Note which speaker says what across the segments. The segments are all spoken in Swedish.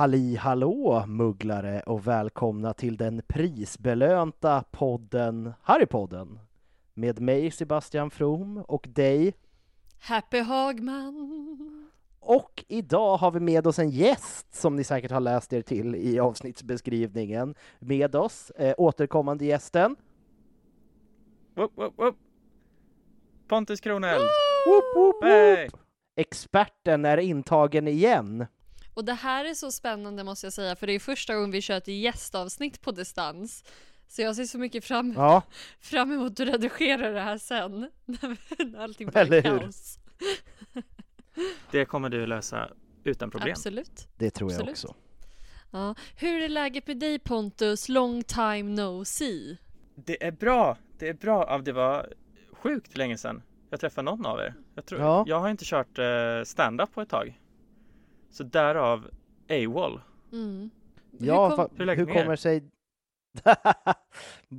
Speaker 1: Halli hallå mugglare och välkomna till den prisbelönta podden Harrypodden med mig Sebastian From och dig
Speaker 2: Happy Hagman.
Speaker 1: och idag har vi med oss en gäst som ni säkert har läst er till i avsnittsbeskrivningen. Med oss eh, återkommande gästen
Speaker 3: Woop, woop, woop. Pontus Kroneld.
Speaker 1: Woop, woop, woop.
Speaker 3: Hey.
Speaker 1: Experten är intagen igen.
Speaker 2: Och det här är så spännande måste jag säga, för det är första gången vi kör ett gästavsnitt på distans. Så jag ser så mycket fram,
Speaker 1: Ja,
Speaker 2: fram emot att redigera det här sen, när allting blir
Speaker 1: Eller
Speaker 2: kaos.
Speaker 3: Det kommer du lösa utan problem.
Speaker 2: Absolut.
Speaker 1: det tror jag
Speaker 2: Absolut.
Speaker 1: också.
Speaker 2: Ja. Hur är läget med dig Pontus? Long time no see.
Speaker 3: Det är bra. Det är bra. Det var sjukt länge sedan jag träffade någon av er. Jag, tror,
Speaker 1: Ja.
Speaker 3: jag har inte kört eh, stand-up på ett tag. Så därav AWOL.
Speaker 2: Mm.
Speaker 1: Ja,
Speaker 2: Hur kom-
Speaker 3: Hur
Speaker 1: hur
Speaker 3: er?
Speaker 1: kommer det sig...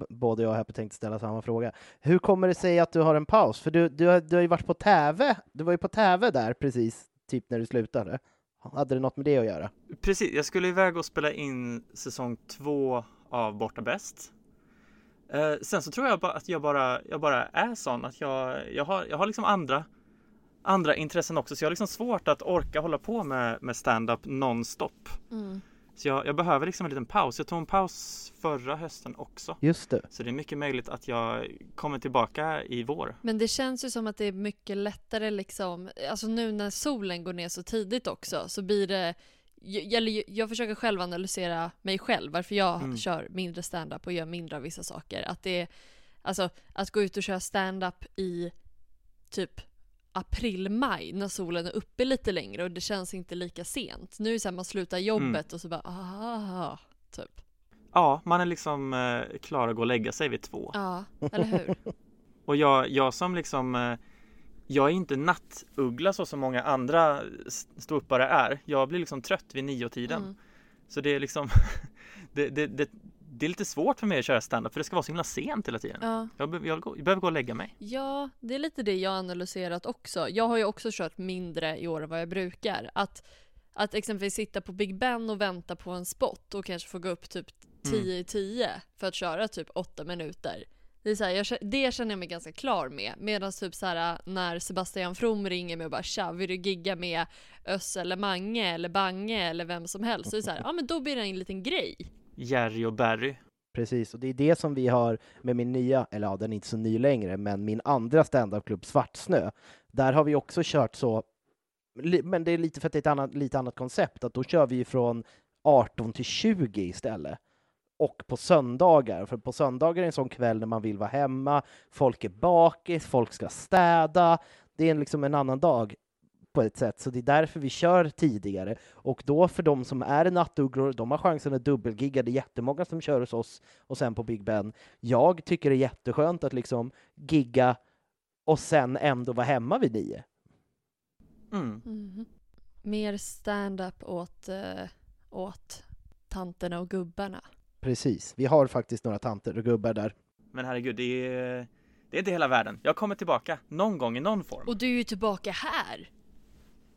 Speaker 1: Både jag och Happy tänkte ställa samma fråga. Hur kommer det sig att du har en paus? För du, du, har- du har ju varit på Täve. Du var ju på Täve där precis, typ när du slutade. Hade det något med det att göra?
Speaker 3: Precis, jag skulle iväg och spela in säsong två av Borta Bäst. Eh, sen så tror jag bara att jag bara, jag bara är sån att jag, jag, har, jag har liksom andra, andra intressen också så jag har liksom svårt att orka hålla på med, med stand-up nonstop.
Speaker 2: Mm.
Speaker 3: Så jag, jag behöver liksom en liten paus. Jag tog en paus förra hösten också.
Speaker 1: Just det.
Speaker 3: Så det är mycket möjligt att jag kommer tillbaka i vår.
Speaker 2: Men det känns ju som att det är mycket lättare liksom, alltså nu när solen går ner så tidigt också så blir det jag, jag försöker själv analysera mig själv, varför jag
Speaker 3: Mm.
Speaker 2: kör mindre stand-up och gör mindre av vissa saker. Att det är, alltså att gå ut och köra stand-up i typ april-maj när solen är uppe lite längre och det känns inte lika sent. Nu är det så här, man slutar jobbet och så bara ah, typ.
Speaker 3: Ja, man är liksom eh, klar att gå och lägga sig vid två.
Speaker 2: Ja, eller hur?
Speaker 3: Och jag, jag som liksom eh, Jag är inte nattuggla så som många andra ståuppare är. Jag blir liksom trött vid nio tiden.
Speaker 2: Mm.
Speaker 3: Så det är liksom det, det, det, det är lite svårt för mig att köra standup för det ska vara så himla sent hela tiden.
Speaker 2: Ja.
Speaker 3: Jag, be- jag, jag behöver gå och lägga mig.
Speaker 2: Ja, det är lite det jag analyserat också. Jag har ju också kört mindre i år än vad jag brukar. Att, att exempelvis sitta på Big Ben och vänta på en spot och kanske få gå upp typ 10 i 10 för att köra typ 8 minuter. Det, är så här, jag, det känner jag mig ganska klar med. Medan typ så här när Sebastian From ringer mig och bara tja, vill du gigga med Öss eller Mange eller Bange eller vem som helst. Så är det så här, ja men då blir det en liten grej.
Speaker 3: Jerry och Barry.
Speaker 1: Precis, och det är det som vi har med min nya, eller ja, den är inte så ny längre, men min andra standupklubb Svartsnö. Där har vi också kört så, men det är lite för att det är ett annat, lite annat koncept, att då kör vi från 18 till 20 istället. och på söndagar. För på söndagar är en sån kväll när man vill vara hemma, folk är bakis, folk ska städa. Det är liksom en annan dag på ett sätt, så det är därför vi kör tidigare. Och då för de som är nattugglor, de har chansen att dubbelgigga. Det är jättemånga som kör hos oss och sen på Big Ben. Jag tycker det är jätteskönt att liksom gigga och sen ändå vara hemma vid nio.
Speaker 3: Mm.
Speaker 2: Mhm. Mer stand-up åt, eh, åt tanterna och gubbarna.
Speaker 1: Precis. Vi har faktiskt några tanter och gubbar där.
Speaker 3: Men herregud, det är, det är inte hela världen. Jag kommer tillbaka någon gång i någon form.
Speaker 2: Och du är ju tillbaka här!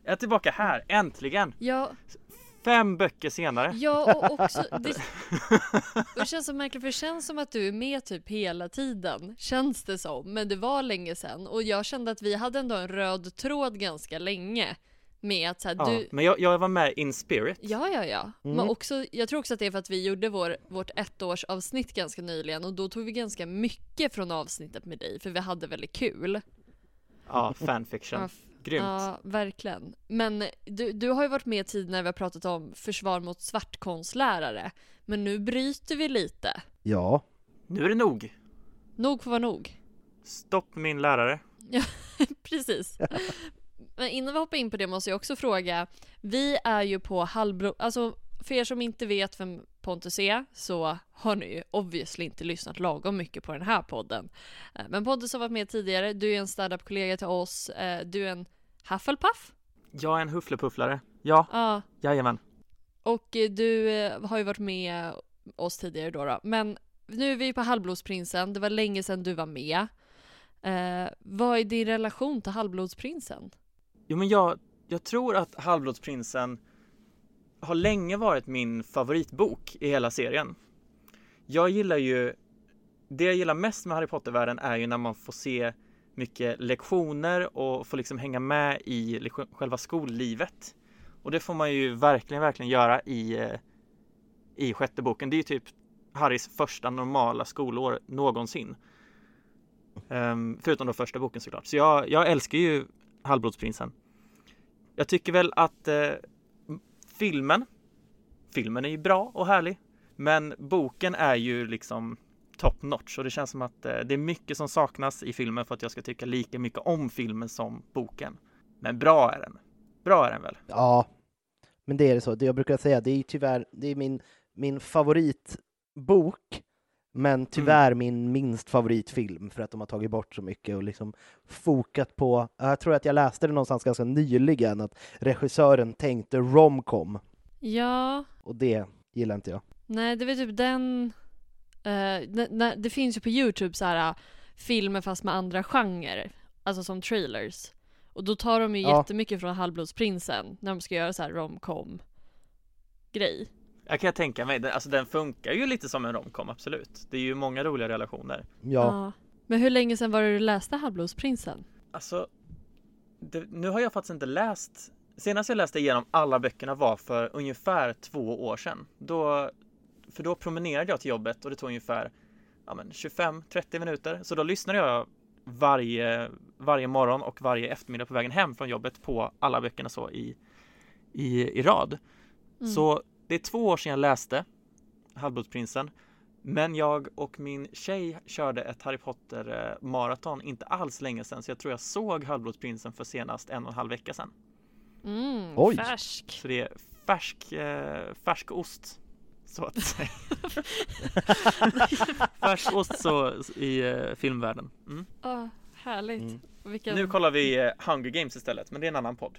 Speaker 3: Jag är tillbaka här, äntligen!
Speaker 2: Ja,
Speaker 3: Fem böcker senare.
Speaker 2: ja och också... Det, det känns så märkligt för det känns som att du är med typ hela tiden. Känns det som. Men det var länge sedan. Och jag kände att vi hade ändå en röd tråd ganska länge. Med att så här,
Speaker 3: Ja,
Speaker 2: du...
Speaker 3: men jag, jag var med in spirit.
Speaker 2: Ja, ja, ja.
Speaker 1: Mm.
Speaker 2: Men också, jag tror också att det är för att vi gjorde vår, vårt ettårsavsnitt ganska nyligen och då tog vi ganska mycket från avsnittet med dig för vi hade väldigt kul.
Speaker 3: Ja, fanfiction.
Speaker 2: Ja,
Speaker 3: Grymt.
Speaker 2: Ja, verkligen. Men du, du har ju varit med tid när vi har pratat om försvar mot svartkonstlärare. Men nu bryter vi lite.
Speaker 1: Ja,
Speaker 3: Nu är det nog.
Speaker 2: Nog får vara nog.
Speaker 3: Stopp min lärare.
Speaker 2: Precis. Men innan vi hoppar in på det måste jag också fråga. Vi är ju på halvbro... Alltså för er som inte vet vem Pontus är så har ni ju obviously inte lyssnat lagom mycket på den här podden. Eh, Men Pontus har varit med tidigare. Du är en standup-kollega till oss. Eh, Du är en Hufflepuff.
Speaker 3: Jag är en hufflepufflare. Ja,
Speaker 2: Ja.
Speaker 3: jajamän.
Speaker 2: Och eh, du har ju varit med oss tidigare då, då. Men nu är vi på Halvblodsprinsen. Det var länge sedan du var med. Eh, vad är din relation till Halvblodsprinsen?
Speaker 3: Jo men jag, jag tror att Halvblodsprinsen har länge varit min favoritbok i hela serien. Jag gillar ju, det jag gillar mest med Harry Potter-världen är ju när man får se mycket lektioner och får liksom hänga med i själva skollivet. Och det får man ju verkligen, verkligen göra i, eh, i sjätte boken. Det är ju typ Harrys första normala skolår någonsin. Um, förutom då första boken såklart. Så jag, jag älskar ju Halvblodsprinsen. Jag tycker väl att eh, filmen, filmen är ju bra och härlig. Men boken är ju liksom top notch och det känns som att eh, det är mycket som saknas i filmen för att jag ska tycka lika mycket om filmen som boken. Men bra är den. Bra är den väl?
Speaker 1: ja. Men det är det så. Det jag brukar säga, det är ju tyvärr det är min, min favoritbok, men tyvärr min minst favoritfilm för att de har tagit bort så mycket och liksom fokat på, jag tror att jag läste det någonstans ganska nyligen, att regissören tänkte romcom
Speaker 2: Ja,
Speaker 1: och det gillar inte jag.
Speaker 2: nej det väl typ den... n- det finns ju på Youtube så här uh, filmer fast med andra genrer. Alltså som trailers. Och då tar de ju
Speaker 1: Ja.
Speaker 2: jättemycket från Halvblodsprinsen när de ska göra så här romcom grej.
Speaker 3: Jag kan tänka mig, den- alltså den funkar ju lite som en romcom, absolut. Det är ju många roliga relationer.
Speaker 1: Ja,
Speaker 2: Men hur länge sedan var det du läste Halvblodsprinsen?
Speaker 3: Alltså, det, nu har jag faktiskt inte läst Senast jag läste igenom alla böckerna var för ungefär två år sedan. Då, för då promenerade jag till jobbet och det tog ungefär ja, men 25-30 minuter. Så då lyssnade jag varje, varje morgon och varje eftermiddag på vägen hem från jobbet på alla böckerna så i, i, i rad.
Speaker 2: Mm.
Speaker 3: Så det är två år sedan jag läste Halvblodsprinsen. Men jag och min tjej körde ett Harry Potter eh, maraton inte alls länge sedan så jag tror jag såg Halvblodsprinsen för senast en och en halv vecka sedan.
Speaker 2: Mm,
Speaker 1: Oj.
Speaker 2: färsk.
Speaker 3: Så det är färsk, eh, färsk ost så att säga. färsk ost så i eh, filmvärlden. Mm.
Speaker 2: Ah, härligt.
Speaker 1: Mm.
Speaker 2: Vilken...
Speaker 3: Nu kollar vi eh, Hunger Games istället men det är en annan podd.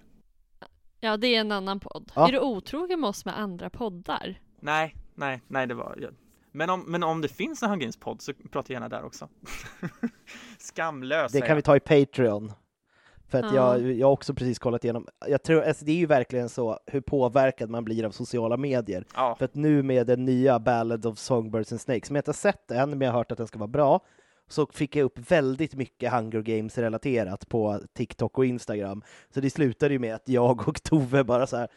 Speaker 2: Ja, det är en annan podd.
Speaker 1: Ja.
Speaker 2: Är du otrogen med oss med andra poddar?
Speaker 3: Nej, nej, nej det var jag. Men om, men om det finns en Hunger podd så prata gärna där också. Skamlös
Speaker 1: det kan vi
Speaker 3: jag.
Speaker 1: ta i Patreon. För att
Speaker 2: Ja.
Speaker 1: jag, jag har också precis kollat igenom, jag tror, alltså det är ju verkligen så hur påverkad man blir av sociala medier.
Speaker 3: Ja,
Speaker 1: För att nu med den nya Ballad of Songbirds and Snakes, som jag inte har sett än, men jag har hört att den ska vara bra, så fick jag upp väldigt mycket Hunger Games relaterat på TikTok och Instagram. Så det slutade ju med att jag och Tove bara så här,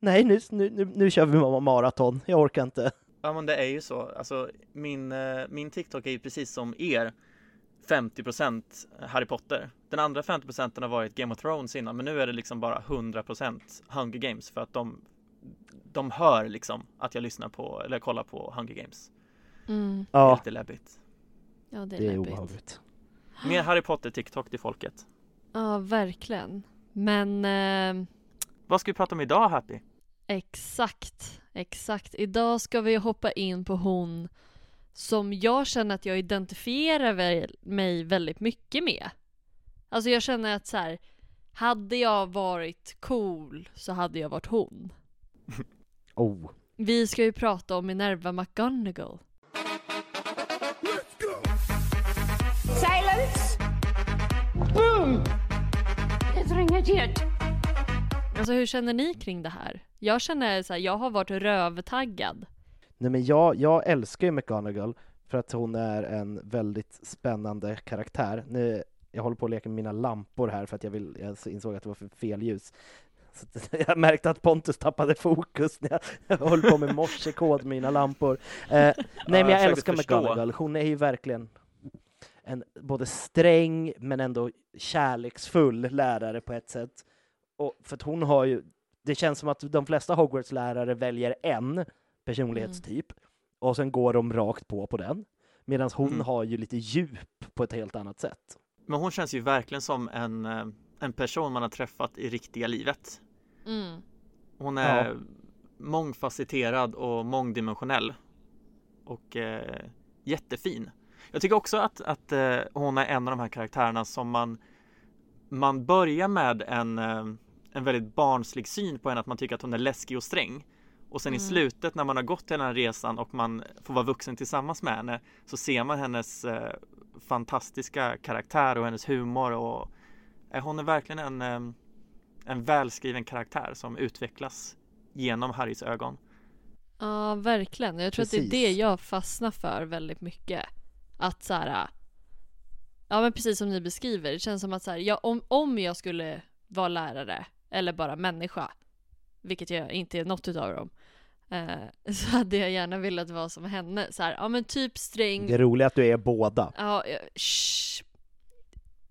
Speaker 1: nej nu, nu, nu, nu kör vi ma- maraton, jag orkar inte.
Speaker 3: ja men det är ju så. Alltså min, eh, min TikTok är ju precis som er 50% Harry Potter. Den andra 50% har varit Game of Thrones innan men nu är det liksom bara 100% Hunger Games för att de de hör liksom att jag lyssnar på eller kollar på Hunger Games.
Speaker 2: Mm.
Speaker 3: Det är
Speaker 1: Ja,
Speaker 3: lite läbbigt.
Speaker 2: Ja, det är,
Speaker 1: det är
Speaker 2: läbbigt.
Speaker 1: obehagligt.
Speaker 3: Mer Harry Potter-TikTok till folket.
Speaker 2: Ja, verkligen. Men eh,
Speaker 3: Vad ska vi prata om idag Happy?
Speaker 2: exakt, exakt. Idag ska vi hoppa in på hon som jag känner att jag identifierar mig väldigt mycket med. Alltså jag känner att så här, hade jag varit cool så hade jag varit hon.
Speaker 1: Oh.
Speaker 2: Vi ska ju prata om Minerva McGonagall.
Speaker 4: Boom! Jag ringer dit.
Speaker 2: Alltså hur känner ni kring det här? Jag känner så här, jag har varit rövtaggad.
Speaker 1: Nej men jag, jag älskar ju McGonagall för att hon är en väldigt spännande karaktär. Nu, jag håller på att leka med mina lampor här för att jag, vill, jag insåg att det var för fel ljus. Så jag märkte att Pontus tappade fokus när jag, höll på med morsekod med mina lampor. Eh, nej men
Speaker 3: jag
Speaker 1: jag älskar
Speaker 3: förstå.
Speaker 1: McGonagall, hon är ju verkligen en både sträng men ändå kärleksfull lärare på ett sätt. Och för att hon har ju, det känns som att de flesta Hogwarts-lärare väljer en personlighetstyp och sen går de rakt på på den. Medan hon
Speaker 3: Mm.
Speaker 1: har ju lite djup på ett helt annat sätt.
Speaker 3: Men hon känns ju verkligen som en, eh, en person man har träffat i riktiga livet.
Speaker 2: Mm.
Speaker 3: Hon är
Speaker 1: Ja.
Speaker 3: mångfacetterad och mångdimensionell. Och eh, jättefin. Jag tycker också att, att eh, hon är en av de här karaktärerna som man Man börjar med en, eh, en väldigt barnslig syn på henne, att man tycker att hon är läskig och sträng. Och sen i
Speaker 2: Mm.
Speaker 3: slutet när man har gått hela den här resan och man får vara vuxen tillsammans med henne så ser man hennes eh, fantastiska karaktär och hennes humor och eh, hon är verkligen en, eh, en välskriven karaktär som utvecklas genom Harrys ögon.
Speaker 2: Ja, verkligen. Jag tror att det är
Speaker 1: Precis.
Speaker 2: det jag fastnar för väldigt mycket. Att så här, ja men precis som ni beskriver, det känns som att så här, ja, om, om jag skulle vara lärare eller bara människa, vilket jag inte är något utav dem, eh, så hade jag gärna velat vara som henne. Så här, ja men typ sträng,
Speaker 1: Det är roligt att du är båda.
Speaker 2: ja, ja, shh.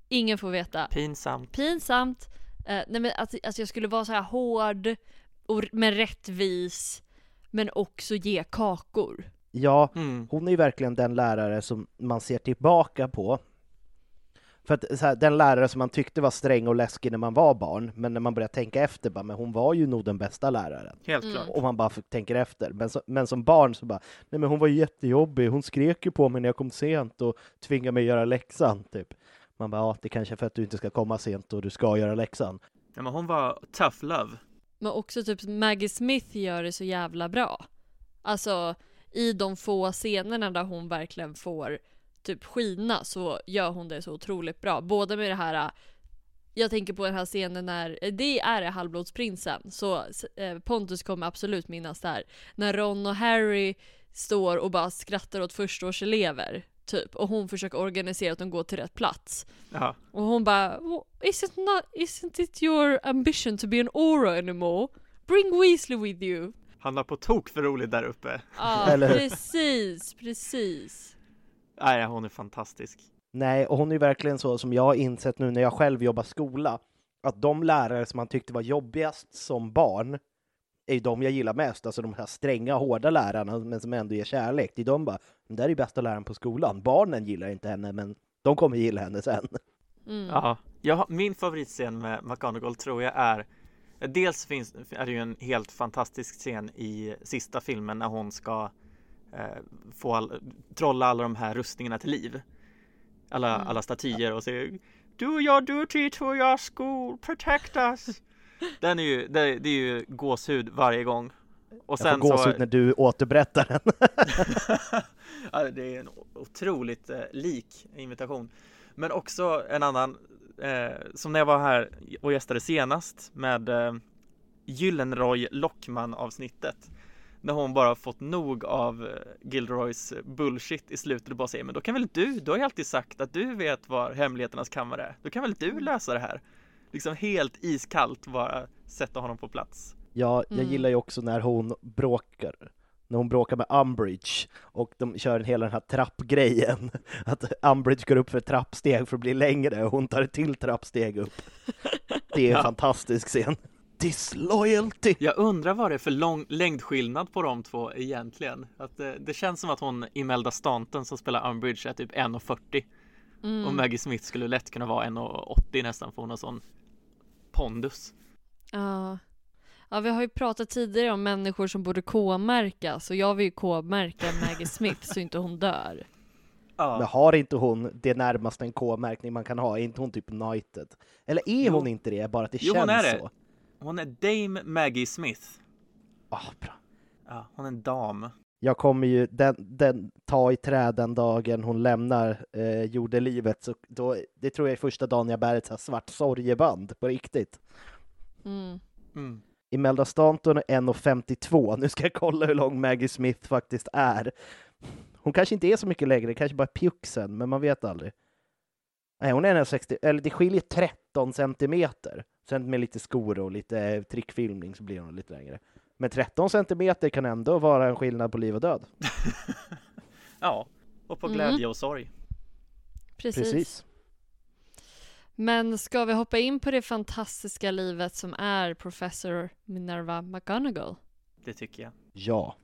Speaker 2: Ingen får veta.
Speaker 3: Pinsamt.
Speaker 2: Pinsamt. Eh, nej men att, att jag skulle vara så här hård, och, men rättvis, men också ge kakor.
Speaker 1: Ja,
Speaker 3: Mm.
Speaker 1: hon är ju verkligen den lärare som man ser tillbaka på. För att så här, den lärare som man tyckte var sträng och läskig när man var barn, men när man börjar tänka efter, bara, men hon var ju nog den bästa läraren.
Speaker 3: Helt
Speaker 2: Mm.
Speaker 3: klart.
Speaker 1: Om man bara tänker efter. Men, så, men som barn så bara, nej men hon var ju jättejobbig, hon skrek ju på mig när jag kom sent och tvingade mig göra läxan, typ. Man bara, ja, det kanske är för att du inte ska komma sent och du ska göra läxan.
Speaker 3: Ja, men hon var tough love.
Speaker 2: Men också typ Maggie Smith gör det så jävla bra. Alltså i de få scenerna där hon verkligen får typ skina så gör hon det så otroligt bra. Både med det här jag tänker på den här scenen när, det är Halvblodsprinsen, så eh, Pontus kommer absolut minnas där. När Ron och Harry står och bara skrattar åt förstaårselever, typ. Och hon försöker organisera att de går till rätt plats.
Speaker 3: Ja.
Speaker 2: Och hon bara "Well, isn't, not, isn't it your ambition to be an aura anymore? Bring Weasley with you.
Speaker 3: Han var på tok för roligt där uppe.
Speaker 2: Ja, precis, precis.
Speaker 3: Nej, hon är fantastisk.
Speaker 1: Nej, och hon är ju verkligen så som jag har insett nu när jag själv jobbar skola, att de lärare som man tyckte var jobbigast som barn är ju de jag gillar mest, alltså de här stränga, hårda lärarna, men som ändå ger kärlek. Det är de bara, den där är ju bästa läraren på skolan. Barnen gillar inte henne, men de kommer gilla henne sen.
Speaker 2: Mm.
Speaker 3: Ja, jag, har- min favoritscen med McGonagall tror jag är Dels finns, är det ju en helt fantastisk scen i sista filmen när hon ska eh, få all, trolla alla de här rustningarna till liv. Alla,
Speaker 2: Mm.
Speaker 3: alla statyer och säger Do your duty to your school, protect us. Den är ju, det, det är ju gåshud varje gång. Och
Speaker 1: Jag får
Speaker 3: sen
Speaker 1: gåshud
Speaker 3: så,
Speaker 1: när du återberättar den.
Speaker 3: ja, det är en otroligt eh, lik invitation. Men också en annan eh, som när jag var här och gästade senast med eh, Gyllenroy Lockman avsnittet. När hon bara fått nog av eh, Gilderoys bullshit i slutet och bara säger men då kan väl du, du har ju alltid sagt att du vet var hemligheternas kammare är. Då kan väl du lösa det här? Liksom helt iskallt bara sätta honom på plats.
Speaker 1: Ja, jag
Speaker 2: Mm.
Speaker 1: gillar ju också när hon bråkar. När hon bråkar med Umbridge och de kör hela den här trappgrejen. Att Umbridge går upp för ett trappsteg för att bli längre och hon tar ett till trappsteg upp. Det är en
Speaker 3: Ja.
Speaker 1: fantastisk scen. Disloyalty!
Speaker 3: Jag undrar vad det är för lång längdskillnad på de två egentligen. Att det, det känns som att hon Imelda Staunton som spelar Umbridge är typ 1,40
Speaker 2: Mm.
Speaker 3: och Maggie Smith skulle lätt kunna vara 1,80 nästan för hon har sån pondus.
Speaker 2: Ja. Ja, vi har ju pratat tidigare om människor som borde K-märkas och jag vill ju K-märka Maggie Smith så inte hon dör.
Speaker 1: Men har inte hon det närmaste en K-märkning man kan ha? Är inte hon typ Knighted? Eller är
Speaker 3: Jo.
Speaker 1: hon inte det, bara att det
Speaker 3: Jo,
Speaker 1: känns
Speaker 3: hon är det.
Speaker 1: så?
Speaker 3: Hon är Dame Maggie Smith.
Speaker 1: Ah, bra.
Speaker 3: Ja, hon är en dam.
Speaker 1: Jag kommer ju den, den, ta i trä den dagen hon lämnar eh, jordelivet, så då, det tror jag är första dagen jag bär ett så här svart sorgeband på riktigt.
Speaker 2: Mm.
Speaker 3: Mm.
Speaker 1: Imelda Staunton är 1,52. Nu ska jag kolla hur lång Maggie Smith faktiskt är. Hon kanske inte är så mycket längre, kanske bara pjuxen, men man vet aldrig. Nej, hon är 1,60, eller det skiljer 13 centimeter. Sen med lite skor och lite eh, trickfilmning så blir hon lite längre. Men 13 centimeter kan ändå vara en skillnad på liv och död.
Speaker 3: Ja, och på
Speaker 2: Mm.
Speaker 3: glädje och sorg.
Speaker 2: Precis.
Speaker 1: Precis.
Speaker 2: Men ska vi hoppa in på det fantastiska livet som är professor Minerva McGonagall?
Speaker 3: Det tycker jag.
Speaker 1: Ja.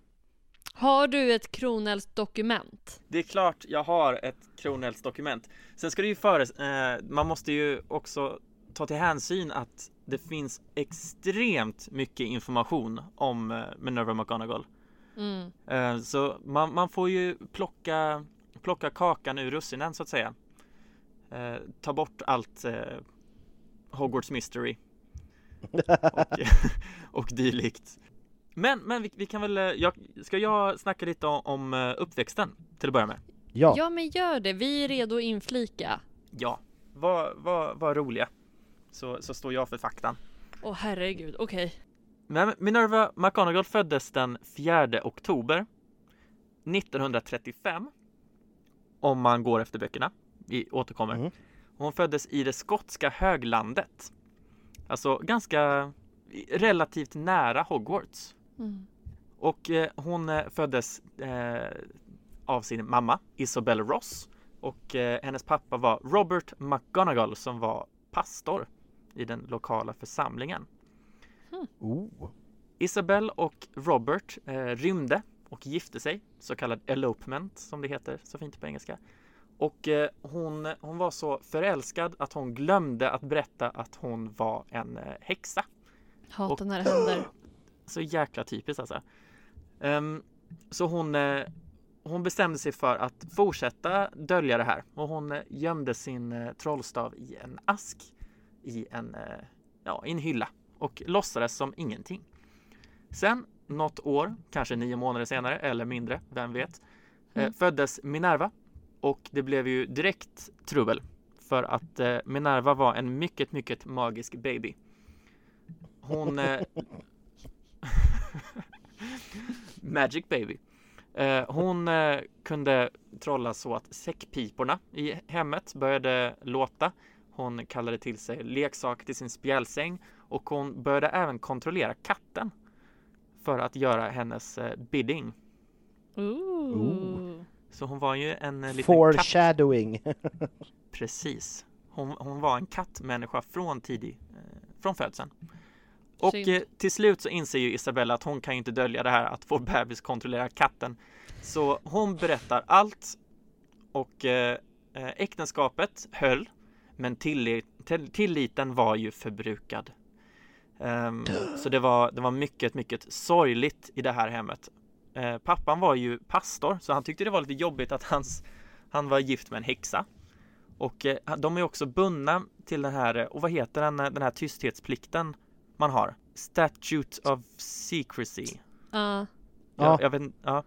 Speaker 2: Har du ett Kronells-dokument?
Speaker 3: Det är klart jag har ett Kronells-dokument. Sen ska det ju föres, eh, man måste ju också ta till hänsyn att det finns extremt mycket information om eh, Minerva McGonagall.
Speaker 2: Mm.
Speaker 3: Eh, så man, man får ju plocka, plocka kakan ur russinen så att säga. Eh, ta bort allt eh, Hogwarts Mystery och, och dylikt. Men, men vi, vi kan väl, eh, jag, ska jag snacka lite om, om eh, uppväxten till att börja med?
Speaker 1: Ja.
Speaker 2: Ja, men gör det. Vi är redo att inflika.
Speaker 3: Ja, var, var, var roliga. Så, så står jag för faktan.
Speaker 2: Åh herregud, okej.
Speaker 3: Men Minerva McGonagall föddes den 4 oktober 1935. Om man går efter böckerna. Vi återkommer.
Speaker 1: Mm.
Speaker 3: Hon föddes i det skotska höglandet. Alltså ganska relativt nära Hogwarts.
Speaker 2: Mm.
Speaker 3: Och eh, hon eh, föddes eh, av sin mamma Isabel Ross och eh, hennes pappa var Robert McGonagall som var pastor i den lokala församlingen.
Speaker 1: Oh.
Speaker 3: Isabel och Robert eh, rymde och gifte sig, så kallad elopement som det heter så fint på engelska. Och eh, hon, hon var så förälskad att hon glömde att berätta att hon var en eh, häxa.
Speaker 2: Hatar när det händer.
Speaker 3: Så jäkla typiskt alltså. Ehm, så hon, eh, hon bestämde sig för att fortsätta dölja det här och hon eh, gömde sin eh, trollstav i en ask i en, ja, i en hylla och låtsades som ingenting. Sen något år, kanske nio månader senare eller mindre, vem vet,
Speaker 2: Mm.
Speaker 3: föddes Minerva och det blev ju direkt trubbel för att eh, Minerva var en mycket, mycket magisk baby. Hon eh, Magic baby. Eh, hon eh, kunde trolla så att säckpiporna i hemmet började låta. Hon kallade till sig leksaker till sin spjälsäng och hon började även kontrollera katten för att göra hennes eh, bidding.
Speaker 2: Ooh.
Speaker 3: Så hon var ju en eh, liten katt.
Speaker 1: Foreshadowing.
Speaker 3: Precis. Hon, hon var en kattmänniska från tidig, eh, från födseln. Och
Speaker 2: Synd.
Speaker 3: eh, till slut så inser ju Isabella att hon kan ju inte dölja det här att vår bebis kontrollerar katten. Så hon berättar allt och äktenskapet höll men tillit, till, tilliten var ju förbrukad. Ehm, så det var, det var mycket, mycket sorgligt i det här hemmet. Eh, pappan var ju pastor så han tyckte det var lite jobbigt att hans, han var gift med en häxa. Och eh, de är också bundna till den här, och vad heter den, den här tysthetsplikten man har? Statute of Secrecy.
Speaker 2: Ja.
Speaker 3: Ja.
Speaker 1: Ja.
Speaker 3: Jag vet, ja.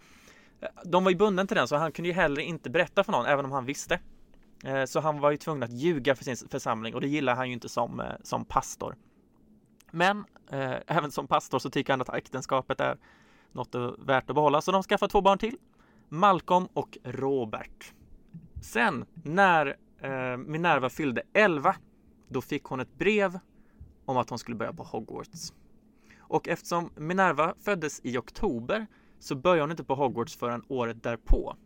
Speaker 3: De var ju bunden till den så han kunde ju heller inte berätta för någon även om han visste. Eh, Så han var ju tvungen att ljuga för sin församling och det gillar han ju inte som, eh, som pastor. Men eh, även som pastor så tycker han att äktenskapet är något värt att behålla så de skaffar två barn till. Malcolm och Robert. Sen när eh, Minerva fyllde 11 då fick hon ett brev om att hon skulle börja på Hogwarts. Och eftersom Minerva föddes i oktober så började hon inte på Hogwarts förrän året därpå.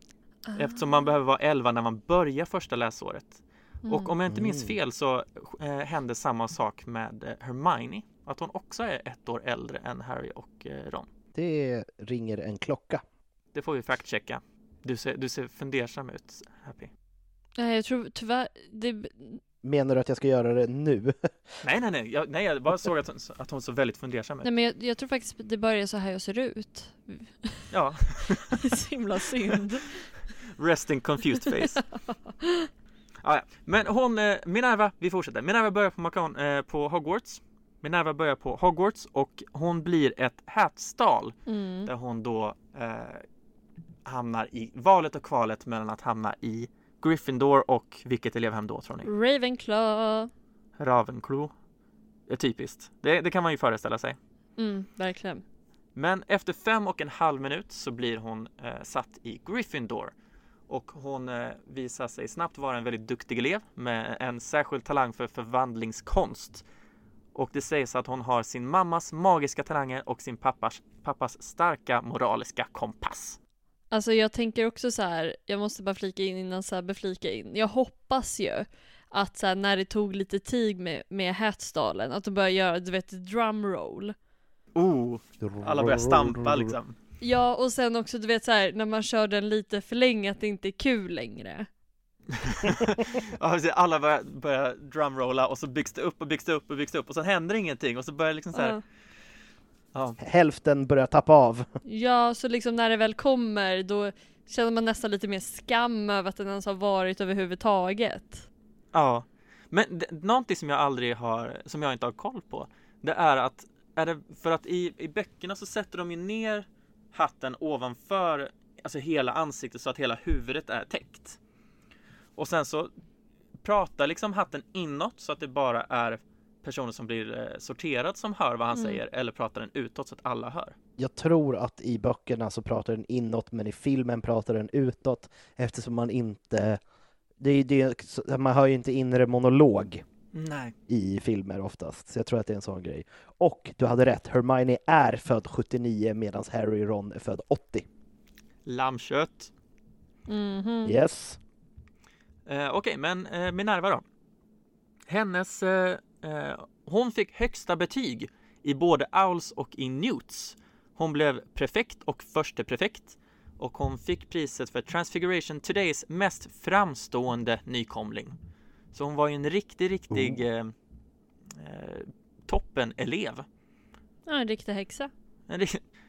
Speaker 3: Eftersom man behöver vara 11 när man börjar första läsåret. Och om jag inte minns
Speaker 1: Mm.
Speaker 3: fel så eh, hände samma sak med eh, Hermione. Att hon också är ett år äldre än Harry och eh, Ron.
Speaker 1: Det ringer en klocka.
Speaker 3: Det får vi fact-checka. Du ser, du ser fundersam ut, Happy.
Speaker 2: Nej, jag tror tyvärr, det,
Speaker 1: Menar du att jag ska göra det nu?
Speaker 3: Nej, nej, nej. Jag, nej, jag bara såg att hon, att hon såg väldigt fundersam ut.
Speaker 2: nej men jag, jag tror faktiskt det bara är så här jag ser ut.
Speaker 3: Ja,
Speaker 2: Det är så himla synd.
Speaker 3: resting confused face. Ah, ja. Men hon, eh, Minerva, vi fortsätter. Minerva börjar på, Macan, eh, på Hogwarts. Minerva börjar på Hogwarts och hon blir ett hätstal
Speaker 2: Mm.
Speaker 3: där hon då eh, hamnar i valet och kvalet mellan att hamna i Gryffindor och vilket elevhem då tror ni?
Speaker 2: Ravenclaw.
Speaker 3: Ravenclaw. Är typiskt. Det, det kan man ju föreställa sig.
Speaker 2: Mm, verkligen.
Speaker 3: Men efter fem och en halv minut så blir hon eh, satt i Gryffindor och hon eh, visar sig snabbt vara en väldigt duktig elev med en särskild talang för förvandlingskonst. Och det sägs att hon har sin mammas magiska talanger och sin pappas, pappas starka moraliska kompass.
Speaker 2: Alltså jag tänker också så här, jag måste bara flika in innan Sebbe flika in. Jag hoppas ju att så här, när det tog lite tid med, med Hatstalen, att de började göra, du vet, drumroll.
Speaker 3: Oh, alla börjar stampa liksom.
Speaker 2: Ja, och sen också du vet så här, när man kör den lite för länge, att det inte är kul längre.
Speaker 3: Alla börjar, börjar drumrolla och så byggs det upp och byggs det upp och byggs det upp och sen händer ingenting och så börjar liksom så här.
Speaker 2: Ja.
Speaker 3: Ja,
Speaker 1: Hälften börjar tappa av.
Speaker 2: Ja, så liksom när det väl kommer, då känner man nästan lite mer skam över att den ens har varit överhuvudtaget.
Speaker 3: Ja, men det, någonting som jag aldrig har, som jag inte har koll på, det är att, är det för att i, i böckerna så sätter de ju ner hatten ovanför, alltså hela ansiktet så att hela huvudet är täckt. Och sen så pratar liksom hatten inåt så att det bara är personer som blir eh, sorterad som hör vad han
Speaker 2: Mm.
Speaker 3: säger eller pratar den utåt så att alla hör.
Speaker 1: Jag tror att i böckerna så pratar den inåt, men i filmen pratar den utåt eftersom man inte... Det det man hör ju inte inre monolog
Speaker 3: Nej.
Speaker 1: i filmer oftast, så jag tror att det är en sån grej. Och du hade rätt, Hermione är född 79 medan Harry och Ron är född 80.
Speaker 3: Lammkött.
Speaker 2: Mhm.
Speaker 1: Yes.
Speaker 3: Eh, Okej, men eh, Minerva då? Hennes, eh, eh, hon fick högsta betyg i både Owls och i Newts. Hon blev prefekt och förste prefekt och hon fick priset för Transfiguration Todays mest framstående nykomling. Så hon var ju en riktig, riktig eh, eh, toppen-elev.
Speaker 2: Ja, en riktig häxa.
Speaker 3: En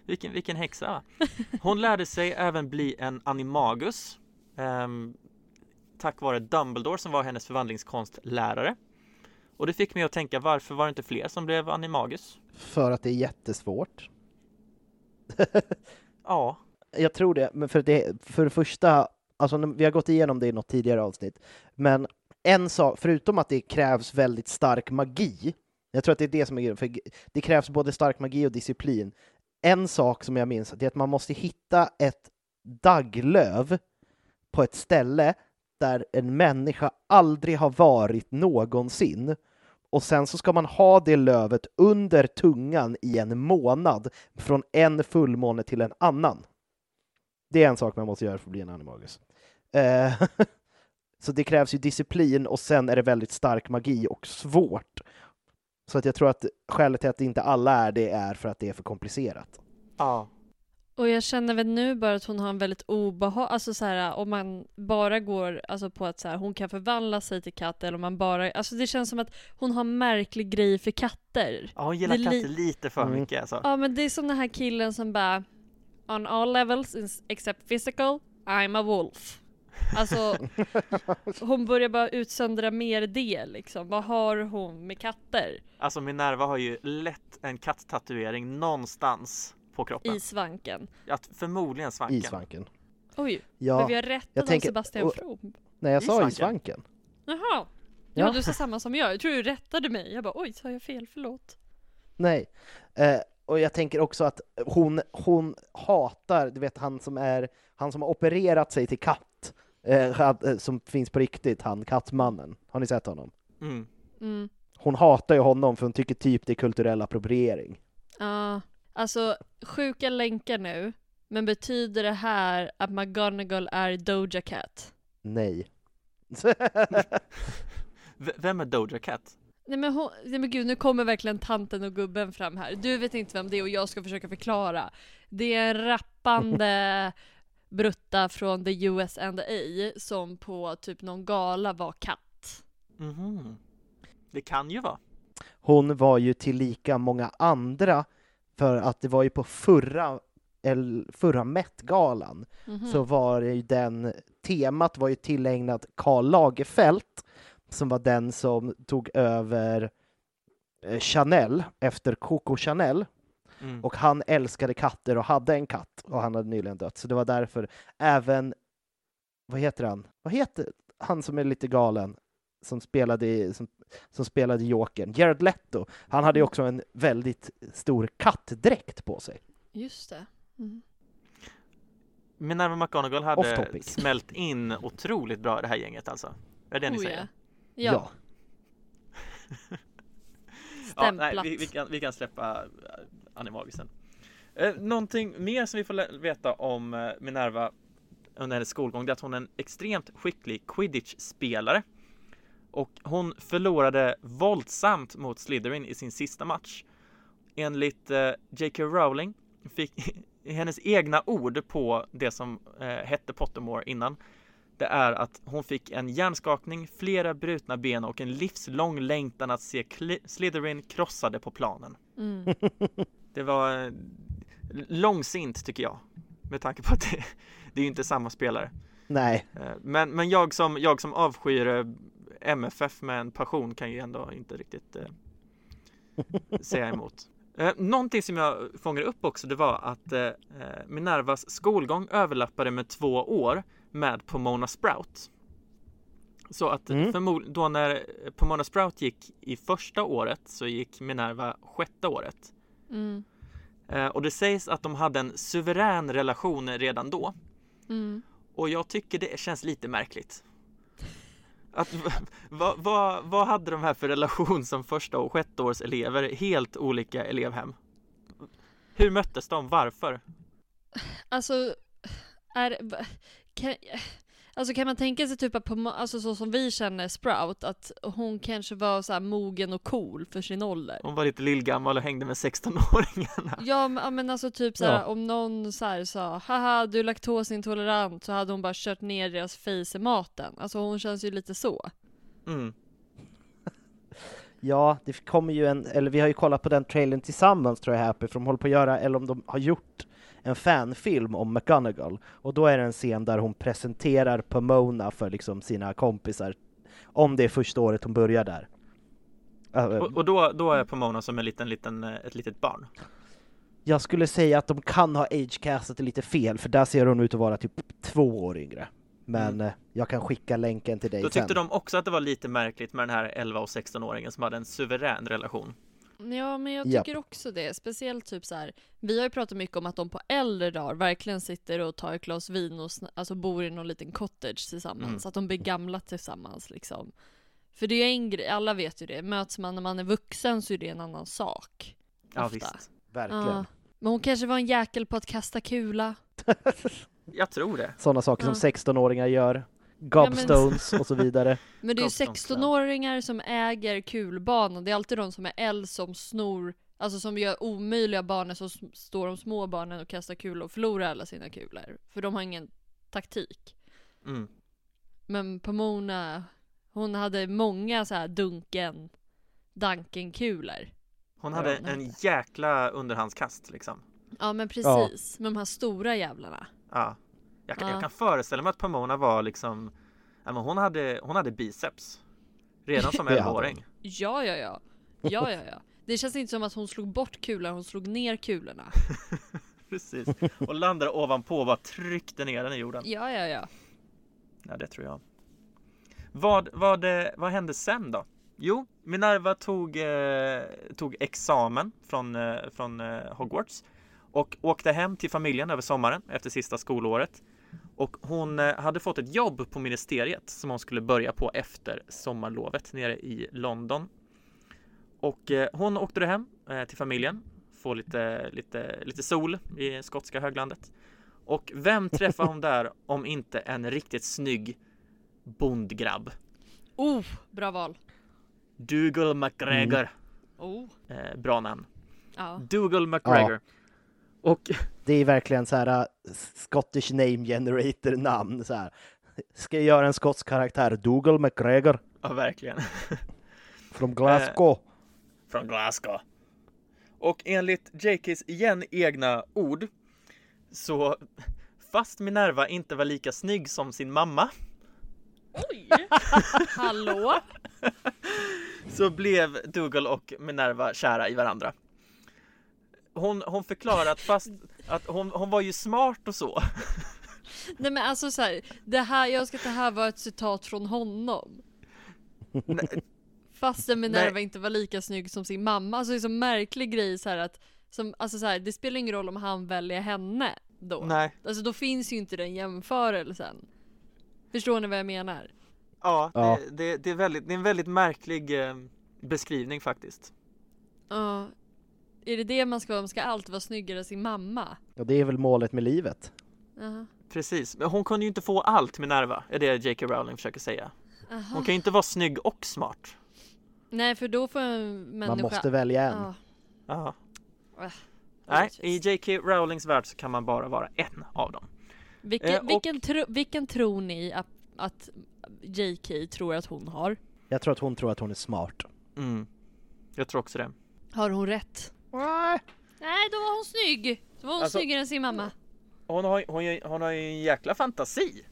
Speaker 3: Vilken, vilken häxa va? Hon lärde sig även bli en animagus ehm, Tack vare Dumbledore som var hennes förvandlingskonstlärare Och det fick mig att tänka varför var det inte fler som blev animagus?
Speaker 1: För att det är jättesvårt.
Speaker 3: Ja,
Speaker 1: Jag tror det, men för det, för det första, alltså vi har gått igenom det i något tidigare avsnitt, men en sak, förutom att det krävs väldigt stark magi, jag tror att det är det som är grejen, för det krävs både stark magi och disciplin. En sak som jag minns, det är att man måste hitta ett dagglöv på ett ställe där en människa aldrig har varit någonsin. Och sen så ska man ha det lövet under tungan i en månad, från en fullmåne till en annan. Det är en sak man måste göra för att bli en animagus. Eh, så det krävs ju disciplin och sen är det väldigt stark magi och svårt. Så att jag tror att skälet till att inte alla är det är för att det är för komplicerat.
Speaker 3: ja,
Speaker 2: och jag känner väl nu bara att hon har en väldigt obehag, alltså så här om man bara går alltså på att så här, hon kan förvandla sig till katt eller om man bara, alltså det känns som att hon har en märklig grej för katter.
Speaker 3: ja hon gillar
Speaker 2: Det li-
Speaker 3: katter lite för
Speaker 1: Mm.
Speaker 3: mycket alltså.
Speaker 2: Ja men det är som den här killen som bara On all levels except physical, I'm a wolf. Alltså hon börjar bara utsöndra mer det liksom. Vad har hon med katter?
Speaker 3: Alltså Minerva har ju lätt en katttatuering någonstans på kroppen.
Speaker 2: I svanken.
Speaker 3: Ja, förmodligen svanken.
Speaker 1: I svanken.
Speaker 2: Oj,
Speaker 1: Ja,
Speaker 2: men vi har rättat
Speaker 1: jag
Speaker 2: om
Speaker 1: tänker-
Speaker 2: Sebastian
Speaker 1: och-
Speaker 2: From.
Speaker 1: nej jag
Speaker 3: I
Speaker 1: sa i
Speaker 3: svanken.
Speaker 1: svanken.
Speaker 2: Jaha.
Speaker 1: Ja.
Speaker 2: Ja, du sa samma som jag. Jag tror du rättade mig. Jag bara oj, sa jag fel? Förlåt.
Speaker 1: Nej. Eh, och jag tänker också att hon, hon hatar, du vet han som är, han som har opererat sig till katt, eh, eh, som finns på riktigt, han kattmannen. Har ni sett honom?
Speaker 3: Mm.
Speaker 2: Mm.
Speaker 1: Hon hatar ju honom för hon tycker typ det är kulturell appropriering.
Speaker 2: Ja, alltså sjuka länkar nu. Men betyder det här att McGonagall är Doja Cat?
Speaker 1: Nej.
Speaker 3: V- vem är Doja Cat?
Speaker 2: Nej men, hon, nej men gud, nu kommer verkligen tanten och gubben fram här. Du vet inte vem det är och jag ska försöka förklara. Det är en rappande brutta från the US and A som på typ någon gala var katt.
Speaker 3: Mhm. Det kan ju vara.
Speaker 1: Hon var ju till lika många andra för att det var ju på förra, el- förra Met-galan
Speaker 2: Mhm.
Speaker 1: så var det ju den, temat var ju tillägnat Karl Lagerfeld som var den som tog över eh, Chanel efter Coco Chanel
Speaker 3: Mm.
Speaker 1: och han älskade katter och hade en katt och han hade nyligen dött så det var därför även, vad heter han, vad heter han som är lite galen som spelade i, som, som spelade Jokern, Jared Leto, han hade ju också en väldigt stor kattdräkt på sig.
Speaker 2: Just det. Mm.
Speaker 3: Minerva McGonagall hade smält in otroligt bra i det här gänget alltså. Är det det ni
Speaker 2: Oh,
Speaker 3: säger?
Speaker 2: ja. Ja.
Speaker 3: Ja, nej, vi, vi, kan, vi kan släppa äh, animagisen. Eh, någonting mer som vi får veta om eh, Minerva under hennes skolgång det är att hon är en extremt skicklig quidditch-spelare. Och hon förlorade våldsamt mot Slytherin i sin sista match. Enligt eh, J.K. Rowling fick hennes egna ord på det som eh, hette Pottermore innan det är att hon fick en hjärnskakning, flera brutna ben och en livslång längtan att se Slytherin krossade på planen.
Speaker 2: Mm.
Speaker 3: Det var eh, långsint tycker jag. Med tanke på att det, det är ju inte samma spelare.
Speaker 1: Nej,
Speaker 3: Eh, Men, men jag, som, jag som avskyr eh, MFF med en passion kan ju ändå inte riktigt eh, säga emot. Eh, någonting som jag fångade upp också det var att eh, eh, Minervas skolgång överlappade med två år med Pomona Sprout. Så att
Speaker 1: Mm.
Speaker 3: då när Pomona Sprout gick i första året så gick Minerva sjätte året.
Speaker 2: Mm.
Speaker 3: Eh, och det sägs att de hade en suverän relation redan då.
Speaker 2: Mm.
Speaker 3: Och jag tycker det känns lite märkligt. Att, vad, vad, vad hade de här för relation som första och sjätte års elever? Helt olika elevhem. Hur möttes de? Varför?
Speaker 2: Alltså, är, kan, alltså kan man tänka sig typ att på, alltså så som vi känner Sprout, att hon kanske var så här mogen och cool för sin ålder?
Speaker 3: Hon var lite lillgammal och hängde med 16-åringarna.
Speaker 2: Ja men, ja, men alltså typ såhär
Speaker 1: Ja.
Speaker 2: om någon så här sa haha du är laktosintolerant så hade hon bara kört ner deras face i maten. Alltså hon känns ju lite så.
Speaker 3: Mm.
Speaker 1: ja, det kommer ju en, eller vi har ju kollat på den trailern tillsammans tror jag Happy, för de håller på att göra, eller om de har gjort en fanfilm om McGonagall. Och då är det en scen där hon presenterar Pomona för liksom sina kompisar, om det är första året hon börjar där.
Speaker 3: Och, och då, då är Pomona som en liten, liten, eh, ett litet barn.
Speaker 1: Jag skulle säga att de kan ha agecastat lite fel, för där ser hon ut att vara typ två år yngre. Men eh, jag kan skicka länken till dig
Speaker 3: Då tyckte
Speaker 1: sen.
Speaker 3: de också att det var lite märkligt med den här 11 och 16-åringen som hade en suverän relation.
Speaker 2: Ja men jag tycker också det. Speciellt typ så här. vi har ju pratat mycket om att de på äldre dagar verkligen sitter och tar ett glas vin och alltså bor i någon liten cottage tillsammans.
Speaker 3: Mm.
Speaker 2: Att de blir gamla tillsammans liksom. För det är en grej, alla vet ju det. Möts man när man är vuxen så är det en annan sak.
Speaker 3: Ja
Speaker 2: Ofta.
Speaker 3: visst.
Speaker 1: Verkligen.
Speaker 2: Ja. Men hon kanske var en jäkel på att kasta kula.
Speaker 3: Jag tror det.
Speaker 1: Sådana saker
Speaker 2: Ja.
Speaker 1: som 16-åringar gör.
Speaker 2: Men-
Speaker 1: Gobstones och så vidare.
Speaker 2: Men det är ju
Speaker 3: Ghost Town
Speaker 2: 16-åringar som äger kulbanan. Det är alltid de som är äldre som snor, alltså som gör omöjliga banor så står de små barnen och kastar kulor och förlorar alla sina kulor. För de har ingen taktik.
Speaker 3: Mm.
Speaker 2: Men Pomona, hon hade många så här dunken, danken-kulor.
Speaker 3: Hon
Speaker 2: Ja,
Speaker 3: hade en jäkla underhandskast liksom.
Speaker 2: Ja men precis, med de här stora jävlarna.
Speaker 3: Ja. Jag, kan-
Speaker 2: Ja.
Speaker 3: jag kan föreställa mig att Pomona var liksom ja, men hon, hade, hon hade biceps Redan som
Speaker 1: Det hade
Speaker 3: 11-åring
Speaker 2: Ja, ja, ja. Ja, ja, ja. Det känns inte som att hon slog bort kulor, hon slog ner kulorna.
Speaker 3: Precis Och landade ovanpå och bara tryckte ner den i jorden
Speaker 2: Ja, ja, ja.
Speaker 3: Ja det tror jag Vad, vad, eh, vad hände sen då? Jo, Minerva tog, eh, tog examen från, eh, från eh, Hogwarts och åkte hem till familjen över sommaren efter sista skolåret. Och hon eh, hade fått ett jobb på ministeriet som hon skulle börja på efter sommarlovet nere i London. Och eh, hon åkte då hem eh, till familjen, få lite, lite, lite sol i skotska höglandet. Och vem träffar hon där om inte en riktigt snygg bondgrabb?
Speaker 2: Oh, bra val.
Speaker 3: Dougal McGregor.
Speaker 2: Oh.
Speaker 3: Eh, bra namn.
Speaker 2: Ja.
Speaker 3: Dougal McGregor. Och
Speaker 1: Det är verkligen så här uh, Scottish name generator namn. Så här. Ska jag göra en skotsk karaktär? Dougal McGregor
Speaker 3: ja, verkligen.
Speaker 1: från Glasgow.
Speaker 3: Från Glasgow. Och enligt JKs igen egna ord så fast Minerva inte var lika snygg som sin mamma
Speaker 2: Oj! Hallå?
Speaker 3: så blev Dougal och Minerva kära i varandra. Hon, hon förklarar att fast att hon, hon var ju smart och så.
Speaker 2: Nej men alltså så här, det här, jag ska att det här var ett citat från honom. Fastän Minerva
Speaker 3: Nej.
Speaker 2: inte var lika snygg som sin mamma. Alltså det är så märklig grej så här att, som, alltså så här, det spelar ingen roll om han väljer henne då.
Speaker 3: Nej.
Speaker 2: Alltså då finns ju inte den jämförelsen. Förstår ni vad jag menar?
Speaker 3: Ja,
Speaker 1: Ja.
Speaker 3: Det, det, det, är väldigt, det är en väldigt märklig eh, beskrivning faktiskt.
Speaker 2: Ja. Är det det man ska vara? Man ska alltid vara snyggare än sin mamma?
Speaker 1: Och det är väl målet med livet.
Speaker 2: Jaha.
Speaker 3: Precis, men hon kunde ju inte få allt Minerva, är det J.K. Rowling försöker säga.
Speaker 2: Aha.
Speaker 3: Hon kan ju inte vara snygg och smart.
Speaker 2: Nej för då får en människa...
Speaker 1: Man måste välja en.
Speaker 2: Ja.
Speaker 3: Ja.
Speaker 2: Äh,
Speaker 3: Nej, i. J.K. Rowlings värld så kan man bara vara en av dem.
Speaker 2: Vilken,
Speaker 3: Eh, och-
Speaker 2: vilken, tro, vilken tror ni att, att JK tror att hon har?
Speaker 1: Jag tror att hon tror att hon är smart.
Speaker 3: Mm. Jag tror också det.
Speaker 2: Har hon rätt? Nej, då var hon snygg! Då var hon
Speaker 3: Alltså-
Speaker 2: snyggare än sin mamma.
Speaker 3: Hon har, hon, hon har ju en jäkla fantasi.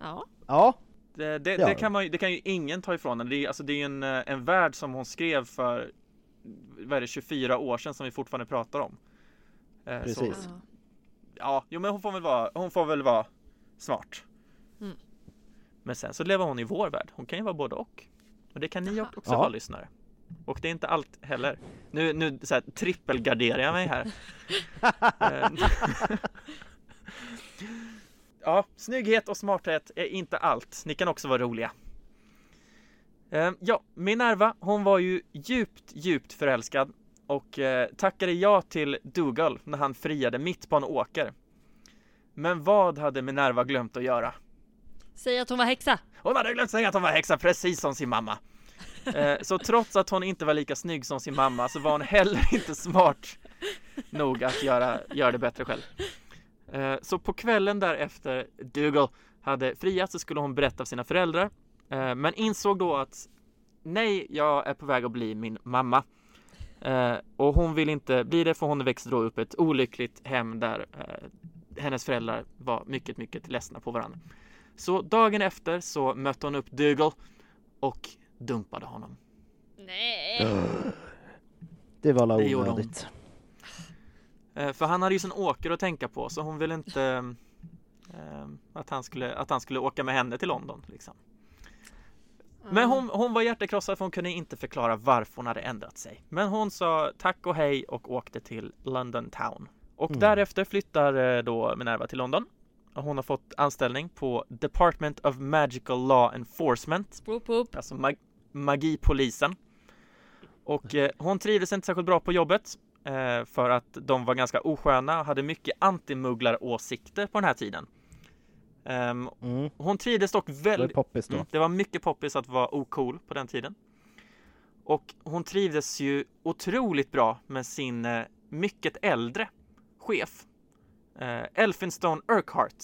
Speaker 2: Ja.
Speaker 1: Ja,
Speaker 3: Det, det,
Speaker 1: Ja.
Speaker 3: det, kan man, ju- det kan ju ingen ta ifrån henne. Det är, alltså, det är ju en, eh, en värld som hon skrev för vad är det, 24 år sedan som vi fortfarande pratar om. Eh,
Speaker 1: Precis.
Speaker 3: Så,
Speaker 2: Ja.
Speaker 3: jo, men hon får väl vara, hon får väl vara smart.
Speaker 2: Mm.
Speaker 3: Men sen så lever hon i vår värld. Hon kan ju vara både och. Och det kan ni också
Speaker 1: Ja.
Speaker 3: vara lyssnare. Och det är inte allt heller. Nu, nu så här, trippelgarderar jag mig här. Eh, ja, snygghet och smarthet är inte allt. Ni kan också vara roliga. Eh, Ja, Minerva, hon var ju djupt, djupt förälskad och eh, tackade ja till Dougal när han friade mitt på en åker. Men vad hade Minerva glömt att göra?
Speaker 2: Säg att hon var häxa!
Speaker 3: Hon hade glömt säga att hon var häxa precis som sin mamma. Eh, så trots att hon inte var lika snygg som sin mamma så var hon heller inte smart nog att göra, göra det bättre själv. Eh, så på kvällen därefter Dougal hade friat så skulle hon berätta för sina föräldrar eh, men insåg då att nej, jag är på väg att bli min mamma. Och hon vill inte bli det för hon växte då upp i ett olyckligt hem där hennes föräldrar var mycket, mycket ledsna på varandra. Så dagen efter så mötte hon upp Dougal och dumpade honom.
Speaker 2: Nej!
Speaker 1: det var la
Speaker 3: Det gjorde hon.
Speaker 1: onödigt.
Speaker 3: Eh, För han hade ju sin åker att tänka på så hon ville inte eh, att, han skulle, att han skulle åka med henne till London liksom. Men hon, hon var hjärtekrossad för hon kunde inte förklara varför hon hade ändrat sig. Men hon sa tack och hej och åkte till London Town. Och
Speaker 1: Mm.
Speaker 3: därefter flyttar eh, då Minerva till London. Och hon har fått anställning på Department of Magical Law Enforcement.
Speaker 2: Whoop, whoop.
Speaker 3: Alltså mag magipolisen. Och eh, hon trivdes inte särskilt bra på jobbet. Eh, för att de var ganska osköna och hade mycket antimugglaråsikter på den här tiden. Ehm,
Speaker 1: Mm.
Speaker 3: hon trivdes dock
Speaker 1: Det
Speaker 3: väldigt
Speaker 1: poppis då.
Speaker 3: Mm, det var mycket poppis att vara ocool på den tiden. Och hon trivdes ju otroligt bra med sin eh, mycket äldre chef. Eh, Elphinstone Urquhart.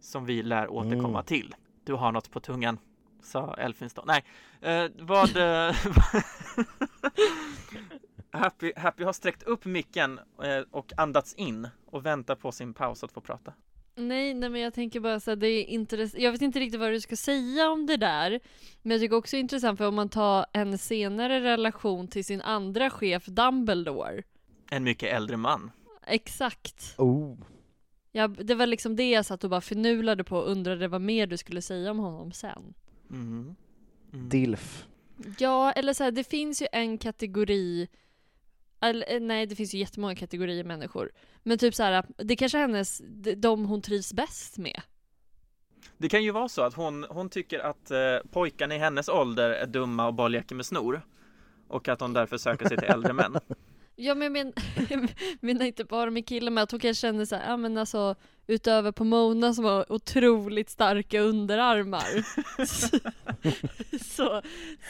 Speaker 3: Som vi lär återkomma
Speaker 1: Mm.
Speaker 3: till. Du har något på tungan, sa Elphinstone. Nej, eh, vad... eh, Happy, Happy har sträckt upp micken eh, och andats in och väntar på sin paus att få prata.
Speaker 2: Nej, nej men jag tänker bara så här, det är intressant. Jag vet inte riktigt vad du ska säga om det där. Men jag tycker också det är intressant för om man tar en senare relation till sin andra chef Dumbledore.
Speaker 3: En mycket äldre man.
Speaker 2: Exakt.
Speaker 1: Oh.
Speaker 2: Ja, det var liksom det jag satt och bara förnulade på och undrade vad mer du skulle säga om honom sen.
Speaker 3: Mhm. Mm.
Speaker 1: Dilf.
Speaker 2: Ja, eller så här, det finns ju en kategori eller, eh, nej, det finns ju jättemånga kategorier människor. Men typ så här, det kanske är hennes, de- de hon trivs bäst med.
Speaker 3: Det kan ju vara så att hon, hon tycker att eh, pojkarna i hennes ålder är dumma och bara leker med snor. Och att hon därför söker sig till äldre män.
Speaker 2: Ja men jag men, jag menar inte bara med killen men att hon kanske känner såhär, ja men alltså utöver på Mona som har otroligt starka underarmar så, så,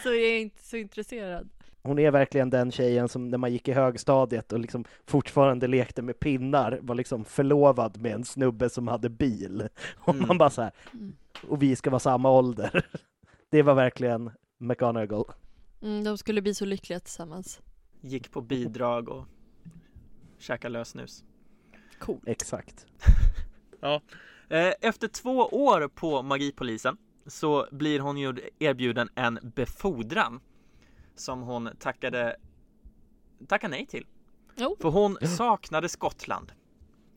Speaker 2: så är jag inte så intresserad.
Speaker 1: Hon är verkligen den tjejen som när man gick i högstadiet och liksom fortfarande lekte med pinnar var liksom förlovad med en snubbe som hade bil. Och
Speaker 3: Mm.
Speaker 1: man bara så här, och vi ska vara samma ålder. Det var verkligen McGonagall.
Speaker 2: Mm, de skulle bli så lyckliga tillsammans.
Speaker 3: Gick på bidrag och käkade lösnus.
Speaker 2: Coolt.
Speaker 1: Exakt.
Speaker 3: Ja. Eh, Efter två år på Magipolisen så blir hon ju erbjuden en befordran som hon tackade, tackade nej till.
Speaker 2: Jo.
Speaker 3: För hon saknade Skottland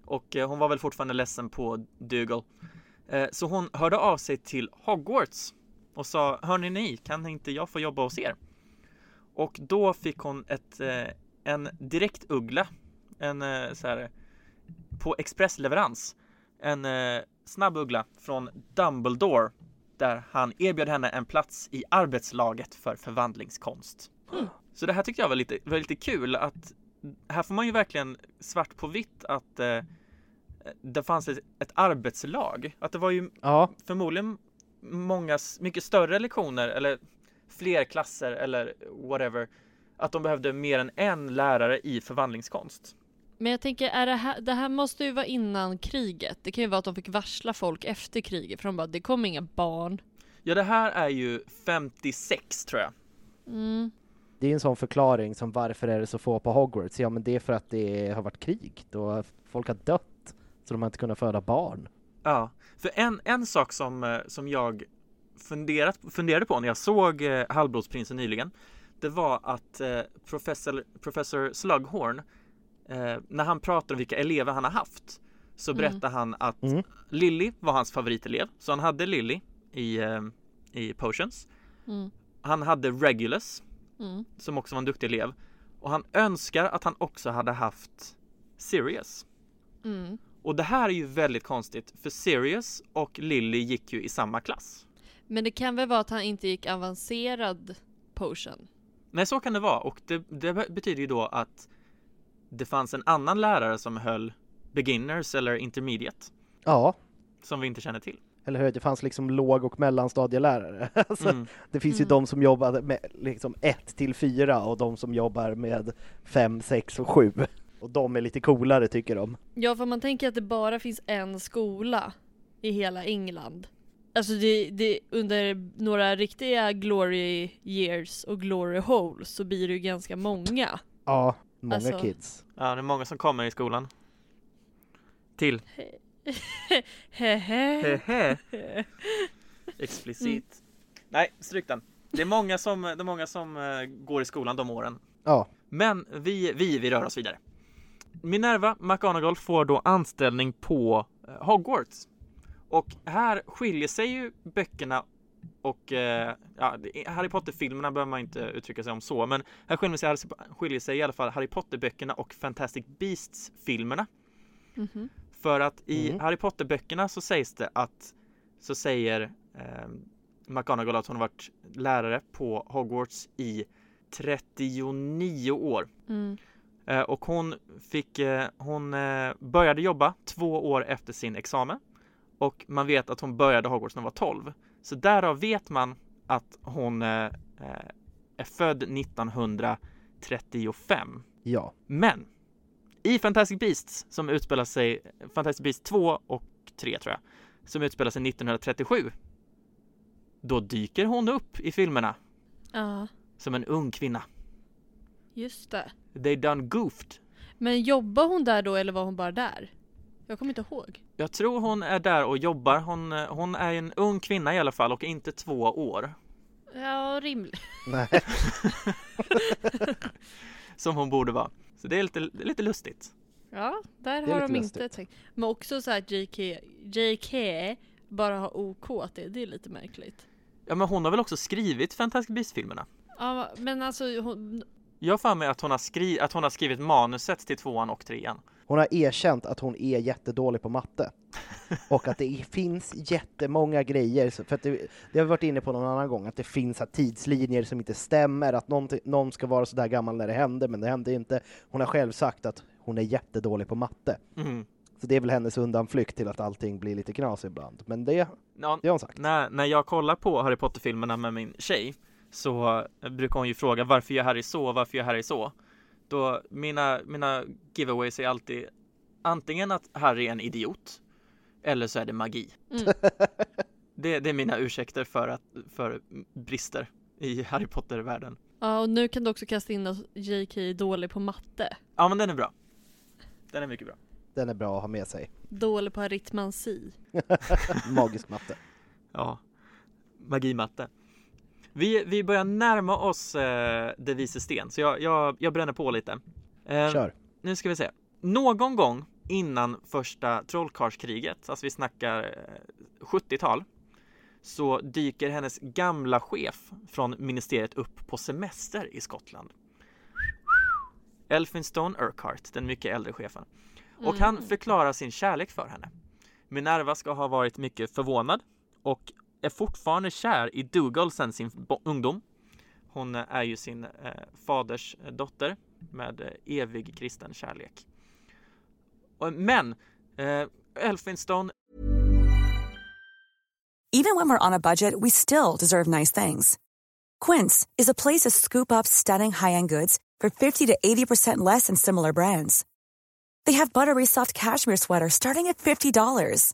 Speaker 3: och eh, hon var väl fortfarande ledsen på Dougal. Eh, Så hon hörde av sig till Hogwarts och sa Hörni ni, kan inte jag få jobba hos er? Och då fick hon ett, eh, en direktuggla, en eh, så här, på expressleverans en eh, snabb uggla från Dumbledore där han erbjöd henne en plats i arbetslaget för förvandlingskonst. Så det här tyckte jag var lite, var lite kul att här får man ju verkligen svart på vitt att eh, det fanns ett, ett arbetslag. Att det var ju
Speaker 1: Ja,
Speaker 3: förmodligen många, mycket större lektioner eller fler klasser eller whatever. Att de behövde mer än en lärare i förvandlingskonst.
Speaker 2: Men jag tänker, är det, här, det här måste ju vara innan kriget. Det kan ju vara att de fick varsla folk efter kriget för de bara, det kom inga barn.
Speaker 3: Ja, det här är ju 56 tror jag.
Speaker 2: Mm.
Speaker 1: det är en sån förklaring som varför är det så få på Hogwarts? Ja, men det är för att det har varit krig. Då folk har dött, så de har inte kunnat föda barn.
Speaker 3: Ja, för en, en sak som, eh, som jag funderat, funderade på när jag såg eh, Halvblodsprinsen nyligen Det var att eh, professor, professor Slughorn eh, När han pratar om vilka elever han har haft Så
Speaker 2: Mm.
Speaker 3: berättar han att
Speaker 1: Mm.
Speaker 3: Lily var hans favoritelev Så han hade Lily i, eh, i Potions
Speaker 2: Mm.
Speaker 3: Han hade Regulus
Speaker 2: Mm.
Speaker 3: Som också var en duktig elev Och han önskar att han också hade haft Sirius
Speaker 2: Mm.
Speaker 3: och det här är ju väldigt konstigt för Sirius och Lily gick ju i samma klass.
Speaker 2: Men det kan väl vara att han inte gick avancerad potion?
Speaker 3: Nej, så kan det vara och det, det betyder ju då att det fanns en annan lärare som höll beginners eller intermediate
Speaker 1: Ja,
Speaker 3: som vi inte känner till.
Speaker 1: eller hur? Det fanns liksom låg och mellanstadielärare. Alltså,
Speaker 3: Mm.
Speaker 1: Det finns ju
Speaker 2: Mm.
Speaker 1: de som jobbade med liksom 1 till 4 och de som jobbar med 5, 6 och 7. Och de är lite coolare tycker de.
Speaker 2: Ja, för man tänker att det bara finns en skola i hela England. Alltså det, det, under några riktiga glory years och glory holes så blir det ju ganska många.
Speaker 1: Ja, många
Speaker 2: Alltså-
Speaker 1: kids.
Speaker 3: Ja, det är många som kommer i skolan. Till.
Speaker 2: Hehe.
Speaker 3: Hehe. Explicit. Nej, stryk den. Det är många som, det är många som eh, går i skolan de åren.
Speaker 1: Ja,
Speaker 3: Men vi, vi, vi rör oss vidare. Minerva McGonagall får då anställning på eh, Hogwarts. Och här skiljer sig ju böckerna och eh, ja, Harry Potter-filmerna behöver man inte uttrycka sig om så, men här skiljer sig, skiljer sig i alla fall Harry Potter-böckerna och Fantastic Beasts-filmerna.
Speaker 2: Mhm.
Speaker 3: För att i
Speaker 1: Mm.
Speaker 3: Harry Potter-böckerna så sägs det att så säger eh, McGonagall att hon har varit lärare på Hogwarts i 39 år.
Speaker 2: Mm.
Speaker 3: Eh, och hon fick, eh, hon eh, började jobba två år efter sin examen. Och man vet att hon började Hogwarts när hon var 12. Så därav vet man att hon eh, eh, är född 1935.
Speaker 1: ja.
Speaker 3: Men i Fantastic Beasts som utspelar sig, Fantastic Beasts 2 och 3 tror jag, som utspelar sig 1937. Då dyker hon upp i filmerna
Speaker 2: Ja,
Speaker 3: som en ung kvinna.
Speaker 2: just det.
Speaker 3: They done goofed.
Speaker 2: Men jobbar hon där då eller var hon bara där? Jag kommer inte ihåg.
Speaker 3: Jag tror hon är där och jobbar. Hon, eh, hon är en ung kvinna i alla fall och inte två år.
Speaker 2: Ja, rimligt.
Speaker 1: Nej.
Speaker 3: Som hon borde vara. Så det är lite, lite lustigt.
Speaker 2: Ja, där
Speaker 1: är
Speaker 2: har de inte
Speaker 1: lustigt.
Speaker 2: tänkt. Men också så här att JK, JK bara har OK till, det är lite märkligt.
Speaker 3: Ja men hon har väl också skrivit Fantastic Beasts-filmerna?
Speaker 2: Ja, men alltså hon,
Speaker 3: Jag har för mig att hon, har skri- att hon har skrivit manuset till tvåan och trean.
Speaker 1: Hon har erkänt att hon är jättedålig på matte. Och att det finns jättemånga grejer, för att det, det har vi varit inne på någon annan gång, att det finns här tidslinjer som inte stämmer, att någon, någon ska vara sådär gammal när det hände, men det hände inte. Hon har själv sagt att hon är jättedålig på matte.
Speaker 3: Mm.
Speaker 1: Så det är väl hennes undanflykt till att allting blir lite knas ibland. Men det,
Speaker 3: Ja,
Speaker 1: det har hon sagt.
Speaker 3: när, när jag kollar på Harry Potter-filmerna med min tjej så brukar hon ju fråga varför gör Harry så, varför gör Harry så? Då mina, mina giveaways är alltid antingen att Harry är en idiot eller så är det magi.
Speaker 2: Mm.
Speaker 3: Det, det är mina ursäkter för, att, för brister i Harry Potter-världen.
Speaker 2: Ja, och nu kan du också kasta in att JK är dålig på matte.
Speaker 3: Ja, men den är bra. Den är mycket bra.
Speaker 1: Den är bra att ha med sig.
Speaker 2: Dålig på aritmansi.
Speaker 1: Magisk matte.
Speaker 3: Ja, magimatte. Vi, vi börjar närma oss eh, det vise sten, så jag, jag, jag bränner på lite. Eh,
Speaker 1: Kör.
Speaker 3: Nu ska vi se. Någon gång innan första trollkarlskriget, alltså vi snackar eh, 70-tal, så dyker hennes gamla chef från ministeriet upp på semester i Skottland. Elphinstone Urquhart, den mycket äldre chefen. Och han förklarar sin kärlek för henne. Minerva ska ha varit mycket förvånad och är fortfarande kär i Dougal sen sin ungdom. Hon eh, är ju sin eh, faders eh, dotter med eh, evig kristen kärlek. Men eh, Elphinstone
Speaker 5: Even when we're on a budget, we still deserve nice things. Quince is a place to scoop up stunning high-end goods for 50 to 80% less than similar brands. They have buttery soft cashmere sweaters starting at $50,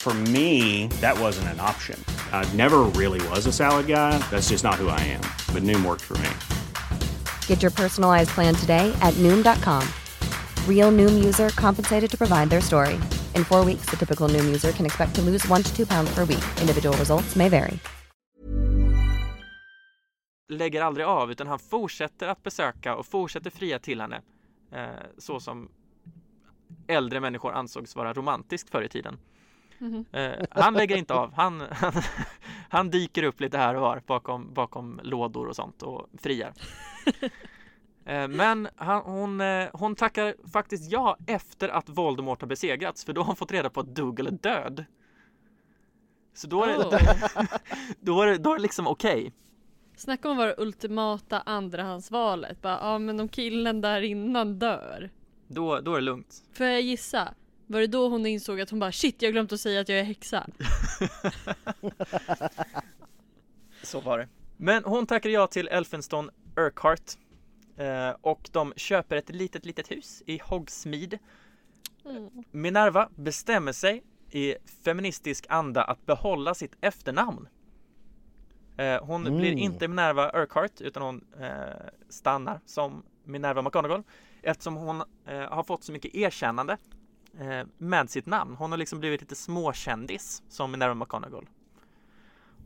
Speaker 6: For me, that wasn't an option. I never really was a salad guy. That's just not who I am. But Noom worked for me.
Speaker 7: Get your personalized plan today at Noom.com. Real Noom user compensated to provide their story. In four weeks, the typical Noom user can expect to lose one to two pounds per week. Individual results may vary.
Speaker 3: lägger aldrig av utan han fortsätter att besöka och fortsätter fria till henne. Eh, så som äldre människor ansågs vara romantiskt förr i tiden.
Speaker 2: Mhm.
Speaker 3: Eh, han lägger inte av. Han, han, han dyker upp lite här och var bakom, bakom lådor och sånt och friar. Eh, Men han, hon, eh, hon tackar faktiskt ja efter att Voldemort har besegrats för då har hon fått reda på att Dougal är död. Så då är det,
Speaker 2: Oh.
Speaker 3: då är det, då är det liksom okej.
Speaker 2: Snacka om vara det ultimata andrahandsvalet. Bara, ja men om killen där innan dör.
Speaker 3: Då, då är det lugnt.
Speaker 2: Får jag gissa? Var det då hon insåg att hon bara shit jag har glömt att säga att jag är häxa?
Speaker 3: Så var det. Men hon tackar ja till Elphinstone Urquhart eh, och de köper ett litet, litet hus i Hogsmeade.
Speaker 2: Mm.
Speaker 3: Minerva bestämmer sig i feministisk anda att behålla sitt efternamn. Eh, hon
Speaker 1: Mm.
Speaker 3: blir inte Minerva Urquhart utan hon eh, stannar som Minerva McGonagall eftersom hon eh, har fått så mycket erkännande med sitt namn. Hon har liksom blivit lite småkändis som Minerva McGonagall.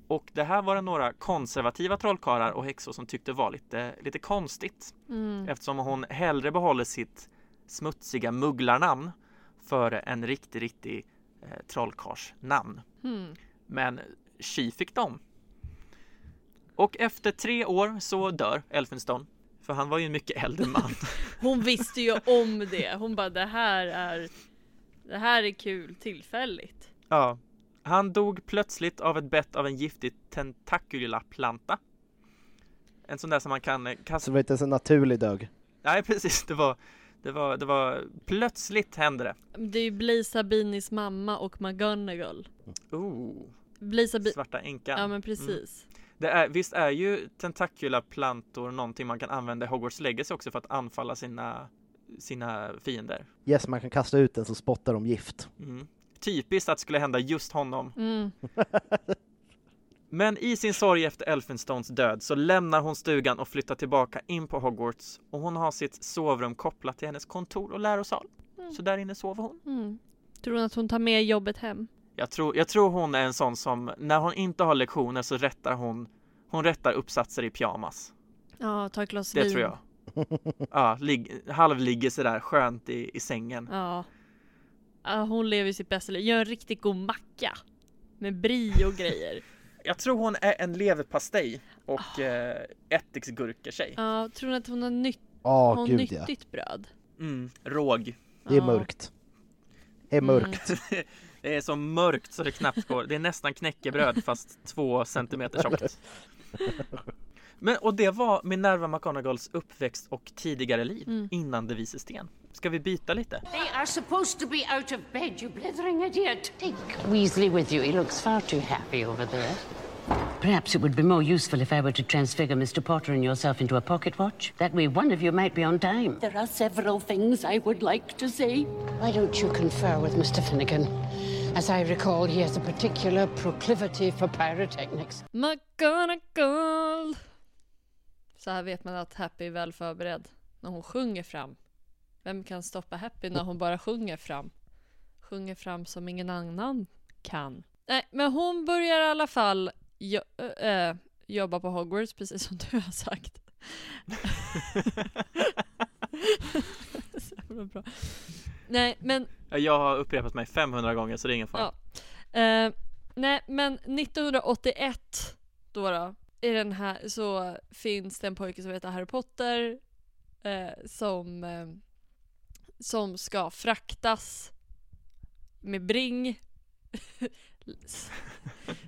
Speaker 3: Och det här var det några konservativa trollkarlar och häxor som tyckte var lite, lite konstigt
Speaker 2: Mm.
Speaker 3: eftersom hon hellre behåller sitt smutsiga mugglarnamn före en riktig, riktig eh, trollkarlsnamn.
Speaker 2: Hmm.
Speaker 3: Men tji fick de. Och efter tre år så dör Elphinstone. För han var ju en mycket äldre man.
Speaker 2: Hon visste ju om det. Hon bara det här är Det här är kul tillfälligt.
Speaker 3: ja. Han dog plötsligt av ett bett av en giftig tentakulilla-planta. En sån där som man kan eh, kasta
Speaker 1: Så det var inte ens en naturlig död.
Speaker 3: Nej precis, det var, det var, det var plötsligt hände det.
Speaker 2: Det är ju Blisa Binis mamma och McGonagall.
Speaker 3: Oh,
Speaker 2: Blisa Bi-
Speaker 3: svarta änkan.
Speaker 2: Ja men precis.
Speaker 3: Det är, visst är ju tentakula-plantor någonting man kan använda i Hogwarts Legacy också för att anfalla sina, sina fiender.
Speaker 1: Yes, man kan kasta ut den så spottar de gift.
Speaker 3: Mm. Typiskt att det skulle hända just honom.
Speaker 2: Mm.
Speaker 3: Men i sin sorg efter Elphinstones död så lämnar hon stugan och flyttar tillbaka in på Hogwarts och hon har sitt sovrum kopplat till hennes kontor och lärosal. Så där inne sover hon.
Speaker 2: Mm. Tror hon att hon tar med jobbet hem?
Speaker 3: Jag tror, jag tror hon är en sån som när hon inte har lektioner så rättar hon Hon rättar uppsatser i pyjamas.
Speaker 2: Ja, ta ett glas
Speaker 3: Det
Speaker 2: vin.
Speaker 3: tror jag. Ja, lig, halvligger sådär skönt i, i sängen.
Speaker 2: Ja. ja. Hon lever sitt bästa liv. Gör en riktigt god macka. Med brie och grejer.
Speaker 3: Jag tror hon är en leverpastej och eh, ättiksgurkatjej.
Speaker 2: Ja, tror ni att hon har, nytt,
Speaker 1: Ja,
Speaker 2: har
Speaker 1: gud ja.
Speaker 2: nyttigt bröd?
Speaker 3: Mm, råg.
Speaker 1: Det är
Speaker 2: Ja.
Speaker 1: mörkt. Det är mörkt.
Speaker 3: Det är så mörkt så det knappt går. Det är nästan knäckebröd fast två centimeter tjockt. Men och det var Minerva McGonagalls uppväxt och tidigare liv
Speaker 2: Mm.
Speaker 3: innan De vises sten. Ska vi byta lite?
Speaker 4: They are supposed to be out of bed, you blithering idiot. Take Weasley with you. He looks far too happy over there.
Speaker 8: Perhaps it would be more useful if I were to transfigure Mr. Potter and yourself into a pocket watch. That way, one of you might be on time.
Speaker 4: There are several things I would like to say. Why don't you confer with Mr. Finnegan? As I recall, he has a particular proclivity for pyrotechnics.
Speaker 2: McGonagall! Så här vet man att Happy är väl förberedd. När hon sjunger fram. Vem kan stoppa Happy när hon bara sjunger fram? Sjunger fram som ingen annan kan. Nej, men hon börjar i alla fall jo ö, jobba på Hogwarts, precis som du har sagt. Nej, men
Speaker 3: Ja, Jag har upprepat mig 500 gånger så det är ingen fara.
Speaker 2: Ja. Eh, nej, men 1981 då, då i den här så finns det en pojke som heter Harry Potter eh, som eh, som ska fraktas med bring S-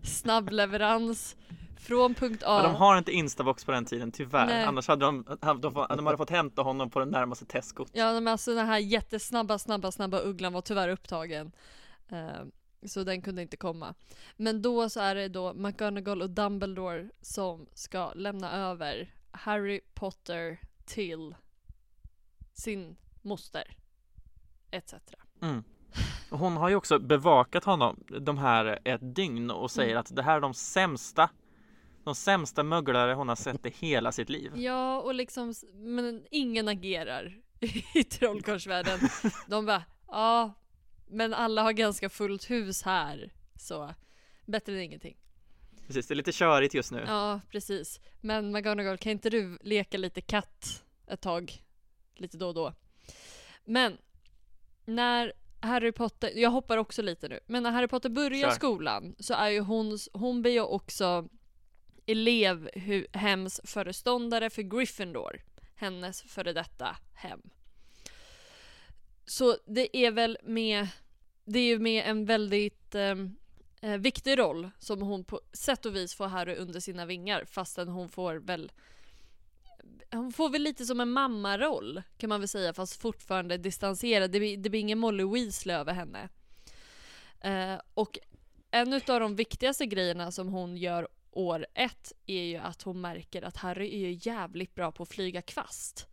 Speaker 2: snabb leverans från punkt A.
Speaker 3: Ja, de har inte Instabox på den tiden tyvärr.
Speaker 2: Nej.
Speaker 3: Annars hade de, de, de, de hade fått hämta honom på den närmaste Tesco.
Speaker 2: Ja, men alltså den här jättesnabba, snabba, snabba ugglan var tyvärr upptagen. Eh, så den kunde inte komma. Men då så är det då McGonagall och Dumbledore som ska lämna över Harry Potter till sin moster. Etc.
Speaker 3: Mm. Hon har ju också bevakat honom de här ett dygn och säger
Speaker 2: Mm.
Speaker 3: att det här är de sämsta de sämsta möglare hon har sett i hela sitt liv.
Speaker 2: Ja, och liksom, men ingen agerar i trollkarlsvärlden. De bara, ja, men alla har ganska fullt hus här, så bättre än ingenting.
Speaker 3: Precis, det är lite körigt just nu.
Speaker 2: Ja, precis. Men McGonagall, kan inte du leka lite katt ett tag? Lite då och då. Men när Harry Potter, jag hoppar också lite nu, men när Harry Potter börjar
Speaker 3: Kör.
Speaker 2: skolan så är ju hon, hon blir ju också elevhemsföreståndare för Gryffindor, hennes före detta hem. Så det är väl med, det är ju med en väldigt ehm, eh, viktig roll som hon på sätt och vis får Harry under sina vingar fastän hon får väl hon får väl lite som en mammaroll kan man väl säga fast fortfarande distanserad. Det blir, det blir ingen Molly Weasley över henne. Eh, och en av de viktigaste grejerna som hon gör år ett är ju att hon märker att Harry är ju jävligt bra på att flyga kvast.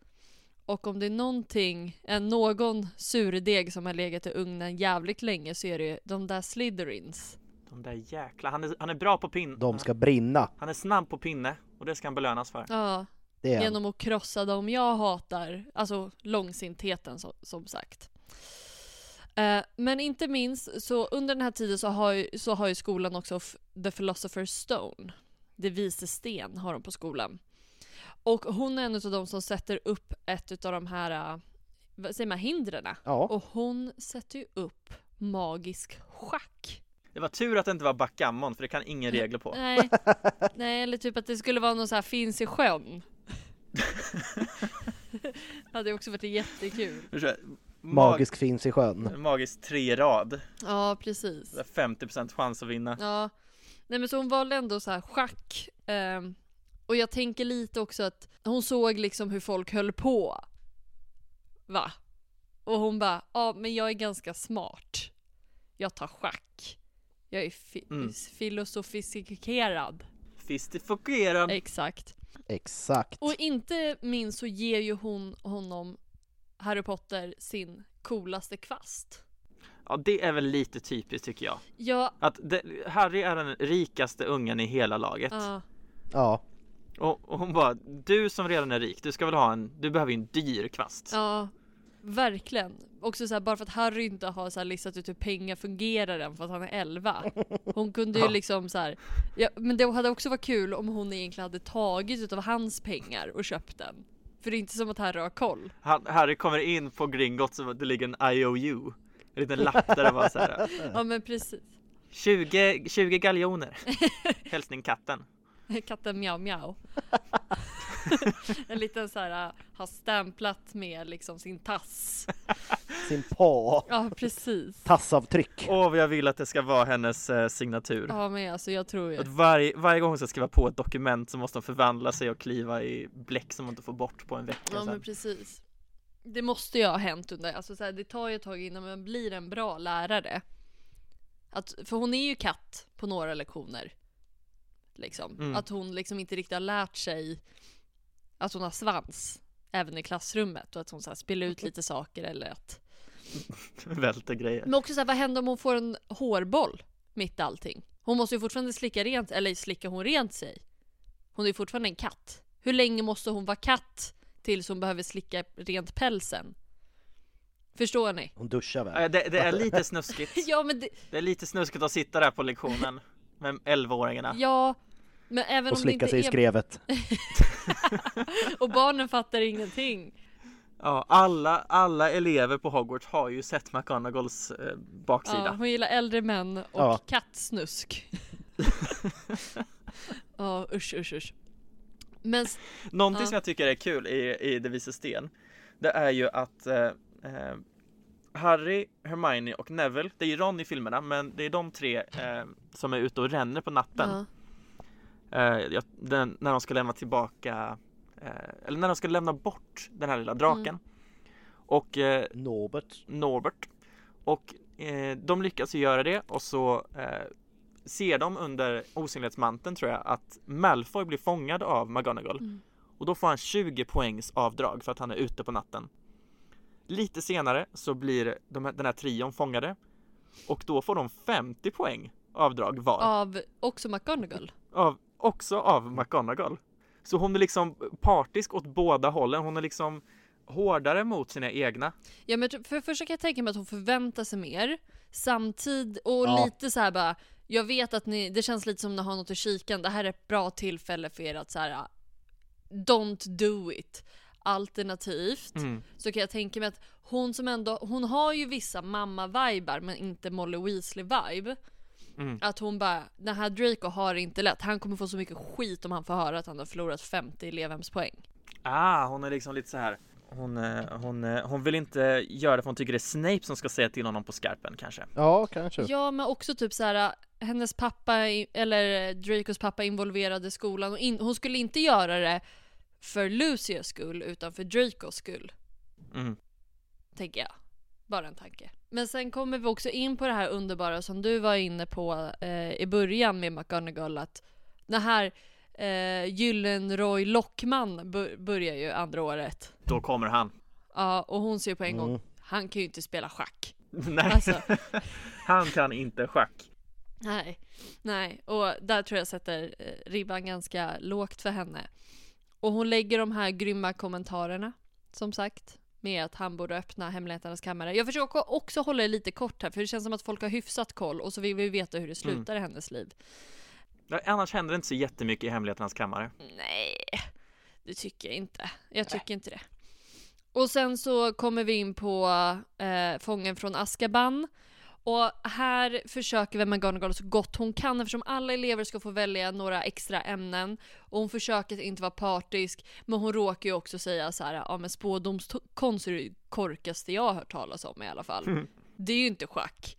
Speaker 2: Och om det är någonting, en någon surdeg som har legat i ugnen jävligt länge så är det ju de där Slytherins.
Speaker 3: De där jäkla, han är, han är bra på pinne.
Speaker 1: De ska brinna.
Speaker 3: Han är snabb på pinne och det ska han belönas för.
Speaker 2: Ja, genom att krossa dem jag hatar. Alltså långsintheten som, som sagt. Eh, men inte minst så under den här tiden så har ju, så har ju skolan också The Philosopher's Stone. Det vise sten har de på skolan. Och hon är en av de som sätter upp ett av de här, eh, vad säger man, hindren.
Speaker 1: Ja.
Speaker 2: Och hon sätter ju upp magisk schack.
Speaker 3: Det var tur att det inte var backgammon för det kan ingen regler på.
Speaker 2: Nej, nej, eller typ att det skulle vara någon så här finns i sjön. hade också varit jättekul.
Speaker 1: Magisk finns i sjön.
Speaker 3: Magisk tre rad.
Speaker 2: Ja, precis.
Speaker 3: Det är 50% chans att vinna.
Speaker 2: Ja. Nej men så hon valde ändå så här schack. ehm, och jag tänker lite också att hon såg liksom hur folk höll på. Va? Och hon bara, ja men jag är ganska smart. Jag tar schack. Jag är fi-
Speaker 3: Mm.
Speaker 2: filosofikerad.
Speaker 3: Fistifokerad.
Speaker 2: Exakt.
Speaker 1: Exakt.
Speaker 2: Och inte minst så ger ju hon honom Harry Potter sin coolaste kvast.
Speaker 3: Ja, det är väl lite typiskt tycker jag.
Speaker 2: Ja,
Speaker 3: Att det, Harry är den rikaste ungen i hela laget.
Speaker 2: ja,
Speaker 1: Ja.
Speaker 3: Och, och hon bara, du som redan är rik, du ska väl ha en, du behöver ju en dyr kvast.
Speaker 2: ja. verkligen. Också så här, bara för att Harry inte har så här listat ut hur pengar fungerar än för att han är 11. Hon kunde ju liksom så här, ja, men det hade också varit kul om hon egentligen hade tagit utav hans pengar och köpt den. För det är inte som att Harry har koll.
Speaker 3: Han, Harry kommer in på Gringotts och det ligger en IOU En liten lapp där det var så här
Speaker 2: Ja men precis.
Speaker 3: 20, 20 galjoner Hälsning katten
Speaker 2: Katten Miau Miau. en liten så här, äh, har stämplat med liksom sin tass.
Speaker 1: Sin pa.
Speaker 2: Ja precis.
Speaker 1: Tassavtryck.
Speaker 3: Åh vad jag vill att det ska vara hennes eh, signatur
Speaker 2: Ja men alltså jag tror ju.
Speaker 3: Att varje, varje gång hon ska skriva på ett dokument så måste hon förvandla sig och kliva i bläck som hon inte får bort på en vecka
Speaker 2: Ja men
Speaker 3: sen.
Speaker 2: precis. Det måste ju ha hänt under, alltså så här, det tar ju ett tag innan man blir en bra lärare. Att, för hon är ju katt på några lektioner. Liksom.
Speaker 3: Mm.
Speaker 2: Att hon liksom inte riktigt har lärt sig att hon har svans. Även i klassrummet och att hon så här spiller ut lite saker eller att
Speaker 3: Välter grejer
Speaker 2: Men också så här, vad händer om hon får en hårboll mitt i allting? Hon måste ju fortfarande slicka rent, eller slickar hon rent sig? Hon är ju fortfarande en katt. Hur länge måste hon vara katt tills hon behöver slicka rent pälsen? Förstår ni?
Speaker 1: Hon duschar väl?
Speaker 3: Det, det är lite snuskigt
Speaker 2: Ja men det,
Speaker 3: Det är lite snuskigt att sitta där på lektionen med 11-åringarna
Speaker 2: ja men även
Speaker 1: Och
Speaker 2: om det
Speaker 1: slicka
Speaker 2: inte
Speaker 1: sig i
Speaker 2: är...
Speaker 1: skrevet.
Speaker 2: och barnen fattar ingenting.
Speaker 3: Ja, alla, alla elever på Hogwarts har ju sett McGonagalls eh, baksida
Speaker 2: Ja, hon gillar äldre män och
Speaker 3: Ja.
Speaker 2: kattsnusk. Ja usch usch usch. Men
Speaker 3: Någonting
Speaker 2: ja.
Speaker 3: som jag tycker är kul i, i Det vise sten Det är ju att eh, eh, Harry, Hermione och Neville Det är ju Ron i filmerna men det är de tre eh, som är ute och ränner på natten eh, jag, den, När de ska lämna tillbaka eh, Eller när de ska lämna bort den här lilla draken
Speaker 2: Mm.
Speaker 3: Och eh,
Speaker 1: Norbert
Speaker 3: Norbert Och eh, de lyckas ju göra det och så eh, ser de under osynlighetsmanteln tror jag att Malfoy blir fångad av McGonagall
Speaker 2: Mm.
Speaker 3: och då får han 20 poängs avdrag för att han är ute på natten. Lite senare så blir de, här- den här trion fångade och då får de 50 poäng avdrag var.
Speaker 2: av också McGonagall.
Speaker 3: Av, också av McGonagall. Så hon är liksom partisk åt båda hållen. Hon är liksom hårdare mot sina egna.
Speaker 2: Ja men för det första kan jag tänka mig att hon förväntar sig mer Samtidigt, och
Speaker 3: Ja.
Speaker 2: lite så här bara Jag vet att ni, det känns lite som ni har något i kikan Det här är ett bra tillfälle för er att så här. Don't do it Alternativt
Speaker 3: Mm.
Speaker 2: så kan jag tänka mig att hon som ändå, hon har ju vissa mamma-vibar men inte Molly Weasley-vibe
Speaker 3: Mm.
Speaker 2: Att hon bara, den här Draco har det inte lätt, han kommer få så mycket skit om han får höra att han har förlorat 50 elevhemspoäng
Speaker 3: Ah, hon är liksom lite så här. Hon, eh, hon, eh, hon vill inte göra det för hon tycker det är Snape som ska säga till honom på skarpen kanske.
Speaker 1: Ja, kanske.
Speaker 2: Ja, men också typ så här. hennes pappa, eller Dracos pappa involverade skolan och in, hon skulle inte göra det för Lucius skull utan för Dracos skull,
Speaker 3: Mm.
Speaker 2: tänker jag. Bara en tanke. Men sen kommer vi också in på det här underbara som du var inne på eh, i början med McGonagall att den här eh, Gyllenroy Lockman bör, börjar ju andra året.
Speaker 3: Då kommer han.
Speaker 2: Ja, och hon ser på en gång,
Speaker 3: Mm.
Speaker 2: han kan ju inte spela schack.
Speaker 3: Nej,
Speaker 2: Alltså.
Speaker 3: han kan inte schack.
Speaker 2: Nej, nej, och där tror jag sätter eh, ribban ganska lågt för henne. Och hon lägger de här grymma kommentarerna, som sagt, med att han borde öppna hemligheternas kammare. Jag försöker också hålla det lite kort här, för det känns som att folk har hyfsat koll och så vill vi veta hur det slutar i hennes liv.
Speaker 3: Annars händer det inte så jättemycket i hemligheternas kammare.
Speaker 2: Nej, det tycker jag inte. Jag tycker inte det. Och sen så kommer vi in på eh, Fången från Azkaban. Och här försöker väl McGonagall så gott hon kan eftersom alla elever ska få välja några extra ämnen. Och hon försöker inte vara partisk, men hon råkar ju också säga så här, ja men spådomskonst är det korkaste jag har hört talas om i alla fall.
Speaker 3: Mm.
Speaker 2: Det är ju inte schack.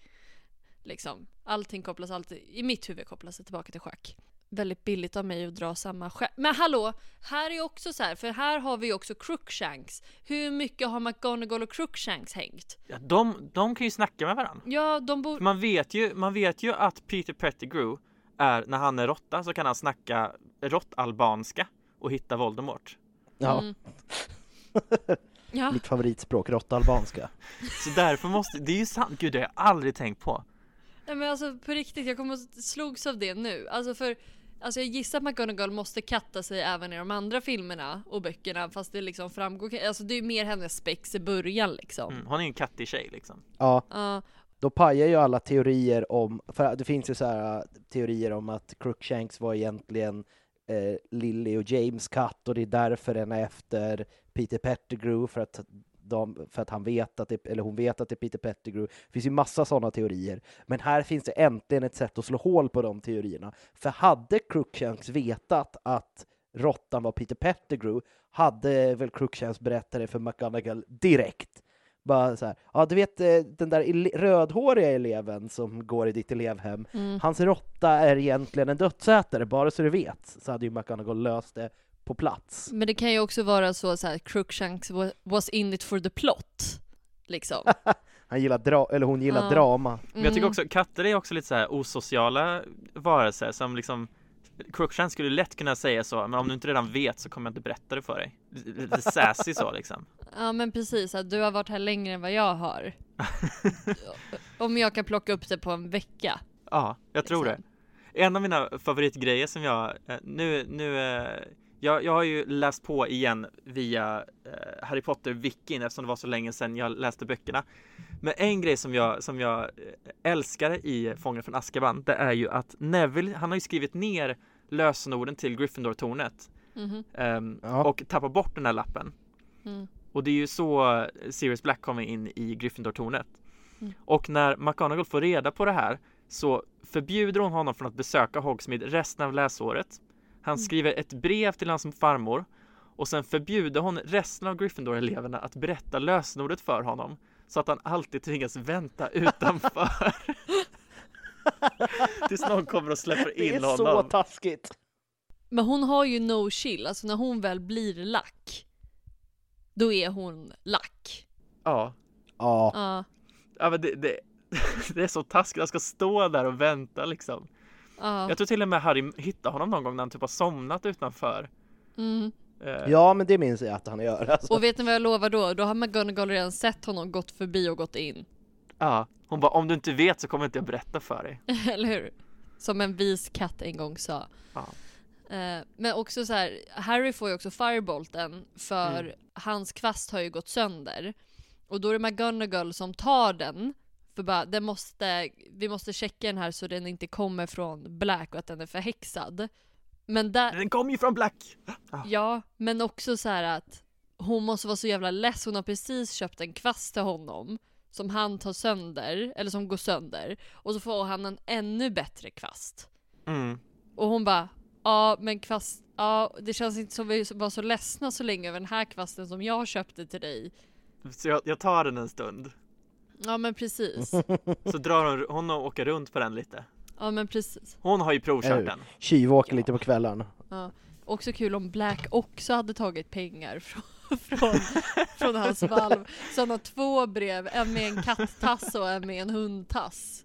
Speaker 2: Liksom. Allting kopplas alltid, i mitt huvud kopplas det tillbaka till schack. Väldigt billigt av mig att dra samma skämt. Men hallå, här är också så här, för här har vi också Crookshanks. Hur mycket har McGonagall och Crookshanks hängt?
Speaker 3: Ja, de, de kan ju snacka med varandra.
Speaker 2: Ja, de bor...
Speaker 3: Man vet, ju, man vet ju att Peter Pettigrew är, när han är råtta så kan han snacka råttalbanska och hitta Voldemort.
Speaker 1: Ja.
Speaker 2: Mm. Ja.
Speaker 1: Mitt favoritspråk, råttalbanska.
Speaker 3: Så därför måste, det är ju sant, gud det har jag aldrig tänkt på.
Speaker 2: Nej men alltså på riktigt, jag kommer att slogs av det nu. Alltså för Alltså jag gissar att McGonagall måste katta sig även i de andra filmerna och böckerna fast det liksom framgår, alltså det är mer hennes spex i början liksom.
Speaker 3: Mm, hon är ju en kattig tjej liksom.
Speaker 1: Ja,
Speaker 2: Ja,
Speaker 1: då pajar ju alla teorier om, för det finns ju så här äh, teorier om att Crookshanks var egentligen eh, Lily och James katt och det är därför den är efter Peter Pettigrew för att de, för att han vet att det, eller hon vet att det är Peter Pettigrew. Det finns ju massa sådana teorier. Men här finns det äntligen ett sätt att slå hål på de teorierna. För hade Crookshanks vetat att råttan var Peter Pettigrew hade väl Crookshanks berättat det för McGonagall direkt. Bara så här, ja du vet eh, den där ele- rödhåriga eleven som går i ditt elevhem,
Speaker 2: Mm.
Speaker 1: hans råtta är egentligen en dödsätare, bara så du vet. Så hade ju McGonagall löst det på plats.
Speaker 2: men det kan ju också vara så, så här, Crookshanks wa- was in it for the plot. Liksom.
Speaker 1: Han gillar dra eller hon gillar
Speaker 2: Ja.
Speaker 1: drama.
Speaker 3: Men jag tycker
Speaker 2: Mm.
Speaker 3: också katter är också lite så här osociala varelser som liksom Crookshanks skulle lätt kunna säga så, men om du inte redan vet så kommer jag inte berätta det för dig. Lite sassy så liksom.
Speaker 2: Ja men precis, att du har varit här längre än vad jag har. Om jag kan plocka upp det på en vecka.
Speaker 3: Ja, jag tror det. En av mina favoritgrejer som jag eh, nu, nu eh, jag, jag har ju läst på igen via eh, Harry Potter-wikin eftersom det var så länge sedan jag läste böckerna. Men en grej som jag, som jag eh, älskar i Fången från Azkaban, det är ju att Neville, han har ju skrivit ner lösenorden till Gryffindor-tornet
Speaker 2: Mhm.
Speaker 3: ehm,
Speaker 1: Ja.
Speaker 3: och tappar bort den här lappen.
Speaker 2: Mm.
Speaker 3: Och det är ju så Sirius Black kommer in i Gryffindor-tornet.
Speaker 2: Mm.
Speaker 3: Och när McGonagall får reda på det här så förbjuder hon honom från att besöka Hogsmeade resten av läsåret. Han
Speaker 2: Mm.
Speaker 3: skriver ett brev till hans farmor och sen förbjuder hon resten av Gryffindor-eleverna att berätta lösenordet för honom så att han alltid tvingas vänta utanför. Tills någon kommer och släpper
Speaker 1: Det
Speaker 3: in
Speaker 1: är så
Speaker 3: honom.
Speaker 1: taskigt.
Speaker 2: Men hon har ju no chill, alltså när hon väl blir lack. Då är hon lack.
Speaker 3: Ja,
Speaker 1: Ja,
Speaker 2: Ja,
Speaker 3: ja men det, det, det är så taskigt. Han ska stå där och vänta liksom.
Speaker 2: Ja.
Speaker 3: Jag tror till och med Harry hittar honom någon gång när han typ har somnat utanför.
Speaker 2: Mm.
Speaker 3: Eh,
Speaker 1: ja men det minns jag att han gör. Alltså.
Speaker 2: Och vet ni vad jag lovar då? Då har McGonagall redan sett honom gått förbi och gått in.
Speaker 3: ja. Hon bara, om du inte vet så kommer inte jag berätta för dig.
Speaker 2: Eller hur? Som en vis katt en gång sa.
Speaker 3: Ja.
Speaker 2: Eh, Men också så här, Harry får ju också firebolten för
Speaker 3: Mm.
Speaker 2: hans kvast har ju gått sönder. Och då är det McGonagall som tar den. För bara, den måste, vi måste checka den här så den inte kommer från Black och att den är förhäxad. Men där,
Speaker 3: Den kom ju från Black!
Speaker 2: ja, men också så här att hon måste vara så jävla less. Hon har precis köpt en kvast till honom som han tar sönder, eller som går sönder. Och så får han en ännu bättre kvast.
Speaker 3: Mm.
Speaker 2: Och hon bara, ja men kvast, ja det känns inte som vi var så ledsna så länge över den här kvasten som jag köpte till dig.
Speaker 3: Så jag, jag tar den en stund.
Speaker 2: Ja men precis.
Speaker 3: Så drar hon, hon och åker runt på den lite.
Speaker 2: Ja men precis.
Speaker 3: Hon har ju provkört den.
Speaker 1: Tjuvåker lite på kvällarna.
Speaker 2: Ja. Också kul om Black också hade tagit pengar från, från, från hans valv. Så han har två brev, en med en kattass och en med en hundtass.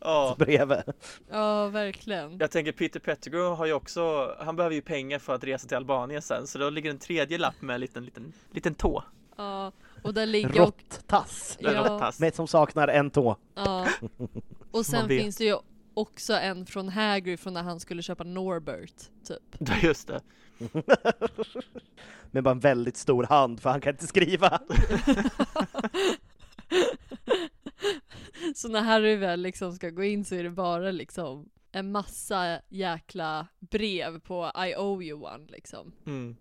Speaker 3: Ja.
Speaker 1: Bredvid.
Speaker 2: Ja verkligen.
Speaker 3: Jag tänker Peter Pettigrew har ju också, han behöver ju pengar för att resa till Albanien sen. Så då ligger en tredje lapp med en liten, liten, liten tå.
Speaker 2: Ja, och där ligger och,
Speaker 1: Råttass.
Speaker 2: Ja.
Speaker 1: Med som saknar en tå.
Speaker 2: ja. Och sen finns det ju också en från Hagrid från när han skulle köpa Norbert, typ.
Speaker 3: Ja, Just det.
Speaker 1: Med bara en väldigt stor hand för han kan inte skriva.
Speaker 2: Så när Harry väl liksom ska gå in så är det bara liksom en massa jäkla brev på I owe you one liksom.
Speaker 3: Mm.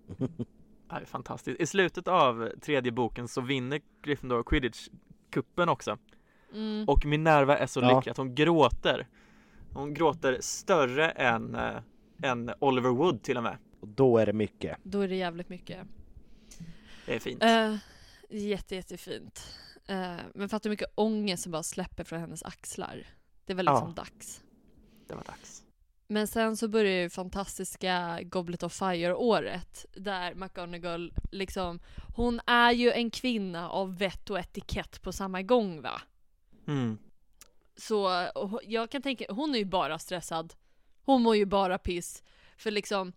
Speaker 3: Är fantastiskt. I slutet av tredje boken så vinner Gryffindor Quidditch-kuppen också.
Speaker 2: Mm.
Speaker 3: Och Minerva är så
Speaker 1: Ja.
Speaker 3: lycklig att hon gråter. Hon gråter större än, eh, än Oliver Wood till och med.
Speaker 1: Och då är det mycket.
Speaker 2: Då är det jävligt mycket.
Speaker 3: Det är fint.
Speaker 2: Uh, jätte, jättefint. Uh, men fattar hur mycket ångest som bara släpper från hennes axlar. Det väl liksom
Speaker 3: Ja.
Speaker 2: dags.
Speaker 3: Det var dags.
Speaker 2: Men sen så börjar ju fantastiska Goblet of Fire-året där McGonagall liksom, hon är ju en kvinna av vett och etikett på samma gång va?
Speaker 3: Mm.
Speaker 2: Så jag kan tänka, hon är ju bara stressad. Hon mår ju bara piss. För liksom,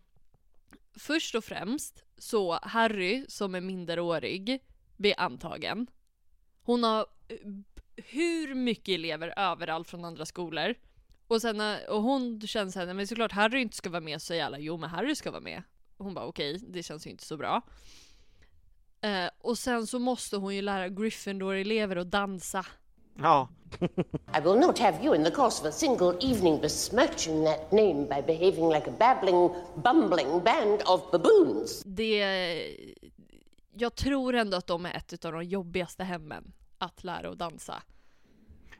Speaker 2: först och främst så Harry som är minderårig blir antagen. Hon har eh, hur mycket elever överallt från andra skolor. Och sen när- och hon känner såhär, nej men såklart Harry inte ska vara med, så säger alla jo men Harry ska vara med. Och hon bara okej, det känns ju inte så bra. Eh, och sen så måste hon ju lära Gryffindor-elever att dansa.
Speaker 3: Ja.
Speaker 4: I will not have you in the course of a single evening besmirching that name by behaving like a babbling, bumbling band of baboons.
Speaker 2: Det, jag tror ändå att de är ett av de jobbigaste hemmen att lära att dansa.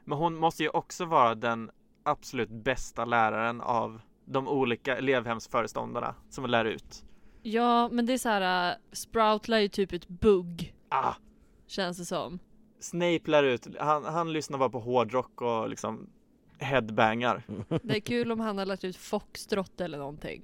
Speaker 3: Men hon måste ju också vara den absolut bästa läraren av de olika elevhemsföreståndarna som lär ut.
Speaker 2: Ja, men det är så här. äh, Sprout lär ju typ ett bugg.
Speaker 3: Ah.
Speaker 2: Känns det som.
Speaker 3: Snape lär ut, han, han lyssnar bara på hårdrock och liksom headbangar.
Speaker 2: Det är kul om han har lärt ut foxtrot eller någonting.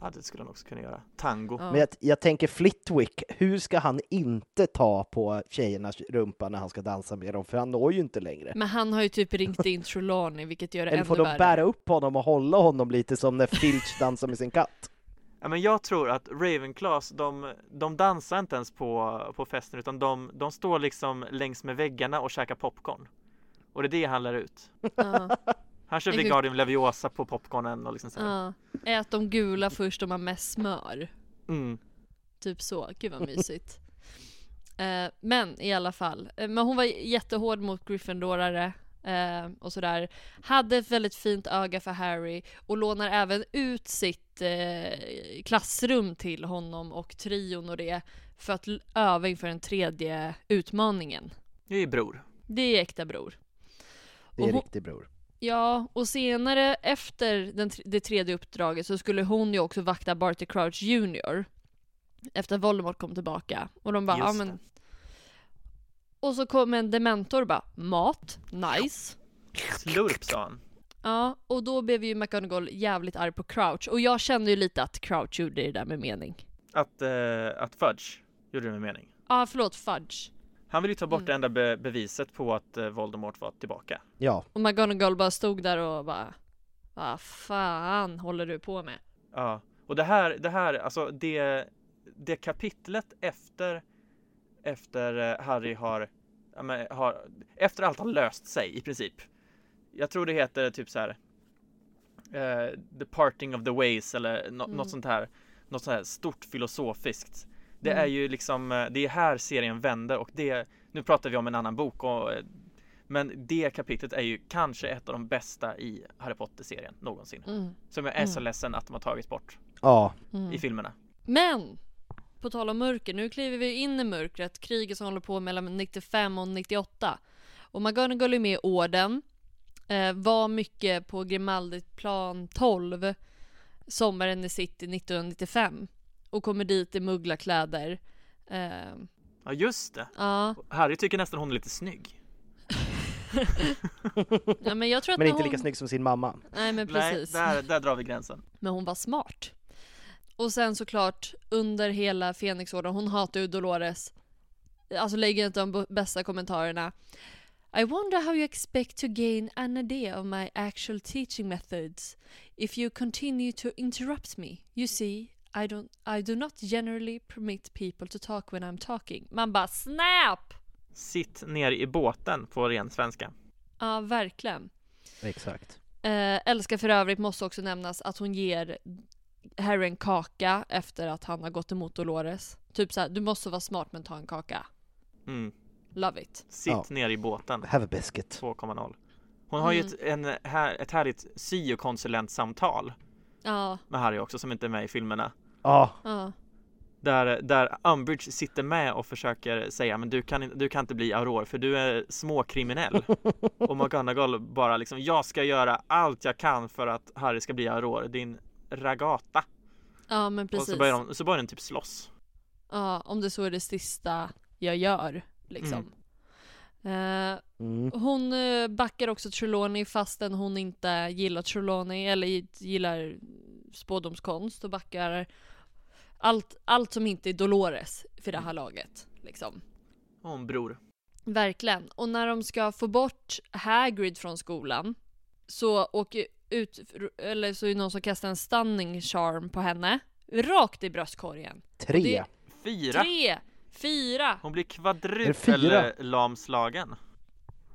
Speaker 3: Ja, det skulle han också kunna göra. Tango.
Speaker 2: Ja.
Speaker 1: Men jag, jag tänker Flitwick, hur ska han inte ta på tjejernas rumpa när han ska dansa med dem? För han når ju inte längre.
Speaker 2: Men han har ju typ ringt in Trelawney vilket gör det
Speaker 1: Eller
Speaker 2: ännu
Speaker 1: får de
Speaker 2: värre.
Speaker 1: bära upp honom och hålla honom lite som när Filch dansar med sin katt?
Speaker 3: Ja, men jag tror att Ravenclaws, de, de dansar inte ens på, på festen utan de, de står liksom längs med väggarna och käkar popcorn. Och det är det han lär ut.
Speaker 2: Ja.
Speaker 3: Han kör
Speaker 2: Exakt.
Speaker 3: Wingardium Leviosa på popcornen och liksom så. här.
Speaker 2: Ja. Ät de gula först de har mest smör.
Speaker 3: Mm.
Speaker 2: Typ så. Gud vad mysigt. Eh, men i alla fall. Eh, men hon var jättehård mot Gryffindorare. Eh, och sådär. Hade ett väldigt fint öga för Harry och lånar även ut sitt eh, klassrum till honom och trion och det för att öva inför den tredje utmaningen.
Speaker 3: Det är bror.
Speaker 2: Det är äkta bror.
Speaker 1: Det är
Speaker 2: Och hon-
Speaker 1: riktigt bror.
Speaker 2: Ja, och senare efter den, det tredje uppdraget så skulle hon ju också vakta Barty Crouch Jr. Efter att Voldemort kom tillbaka. Och de bara, ja men... Och så kom en dementor och bara, mat, nice.
Speaker 3: Slurp sa han.
Speaker 2: Ja, och då blev ju McGonagall jävligt arg på Crouch. Och jag kände ju lite att Crouch gjorde det där med mening.
Speaker 3: Att, eh, att Fudge gjorde det med mening.
Speaker 2: Ja, förlåt, Fudge.
Speaker 3: Han vill ju ta bort
Speaker 2: Mm.
Speaker 3: det enda be beviset på att eh, Voldemort var tillbaka.
Speaker 1: Ja.
Speaker 2: Och McGonagall bara stod där och bara, vad fan håller du på med?
Speaker 3: Ja, och det här, det här, alltså det, det kapitlet efter, efter eh, Harry har, ja, men, har, efter allt har löst sig i princip. Jag tror det heter typ så här, eh, The Parting of the Ways eller nå-
Speaker 2: Mm.
Speaker 3: något sånt här, något sånt här stort filosofiskt. Det
Speaker 2: Mm.
Speaker 3: är ju liksom, eh, det är här serien vänder och det, nu pratar vi om en annan bok och eh, men det kapitlet är ju kanske ett av de bästa i Harry Potter-serien någonsin.
Speaker 2: Mm.
Speaker 3: Som jag är så
Speaker 2: Mm.
Speaker 3: ledsen att de har tagit bort
Speaker 1: Ja.
Speaker 2: Mm.
Speaker 3: i filmerna.
Speaker 2: Men! På tal om mörker, nu kliver vi in i mörkret, kriget som håller på mellan 95 och 98. Och McGonagall är med i orden, eh, var mycket på Grimaldiplan 12 sommaren i city 1995 och kommer dit i mugglarkläder. Eh,
Speaker 3: Ja just det.
Speaker 2: ja.
Speaker 3: Harry tycker nästan hon är lite snygg.
Speaker 2: ja, men jag tror att
Speaker 1: Men inte
Speaker 2: hon...
Speaker 1: lika snygg som sin mamma.
Speaker 2: Nej men precis.
Speaker 3: Nej, där, där drar vi gränsen.
Speaker 2: Men hon var smart. Och sen såklart under hela Fenixorden, hon hatar ju Dolores. Alltså lägger inte de bästa kommentarerna. I wonder how you expect to gain an idea of my actual teaching methods if you continue to interrupt me. You see, I don't I do not generally permit people to talk when I'm talking. Man bara snap!
Speaker 3: Sitt ner i båten på ren svenska.
Speaker 2: Ja, verkligen.
Speaker 1: Exakt.
Speaker 2: Eh, älskar för övrigt måste också nämnas att hon ger Harry en kaka efter att han har gått emot Dolores. Typ såhär, du måste vara smart men ta en kaka.
Speaker 3: Mm.
Speaker 2: Love it.
Speaker 3: Sitt
Speaker 1: Ja.
Speaker 3: ner i båten.
Speaker 1: Have a biscuit.
Speaker 3: 2,0. Hon har ju
Speaker 2: Mm.
Speaker 3: ett, en, här, ett härligt syokonsulentsamtal
Speaker 2: Ja,
Speaker 3: med Harry också som inte är med i filmerna.
Speaker 1: Ja.
Speaker 2: ja.
Speaker 3: Där, där Umbridge sitter med och försöker säga men du kan, du kan inte bli Auror för du är småkriminell. och McGonagall bara liksom jag ska göra allt jag kan för att Harry ska bli Auror, din ragata.
Speaker 2: Ja men
Speaker 3: Och
Speaker 2: precis.
Speaker 3: så börjar, de, så börjar den typ slåss.
Speaker 2: Ja, om det så är det sista jag gör. Liksom. Eh,
Speaker 1: Mm.
Speaker 2: hon eh, backar också Trelawney fastän hon inte gillar Trelawney eller gillar spådomskonst och backar allt, allt som inte är Dolores för det här laget. Liksom.
Speaker 3: Och en bror.
Speaker 2: Verkligen. Och när de ska få bort Hagrid från skolan så åker ut, eller så är det någon som kastar en stunning charm på henne. Rakt i bröstkorgen.
Speaker 1: Tre.
Speaker 2: det-
Speaker 3: Fyra!
Speaker 2: Tre! Fyra!
Speaker 3: Hon blir
Speaker 1: Är det
Speaker 3: kvadrup
Speaker 1: fyra?
Speaker 3: eller lamslagen.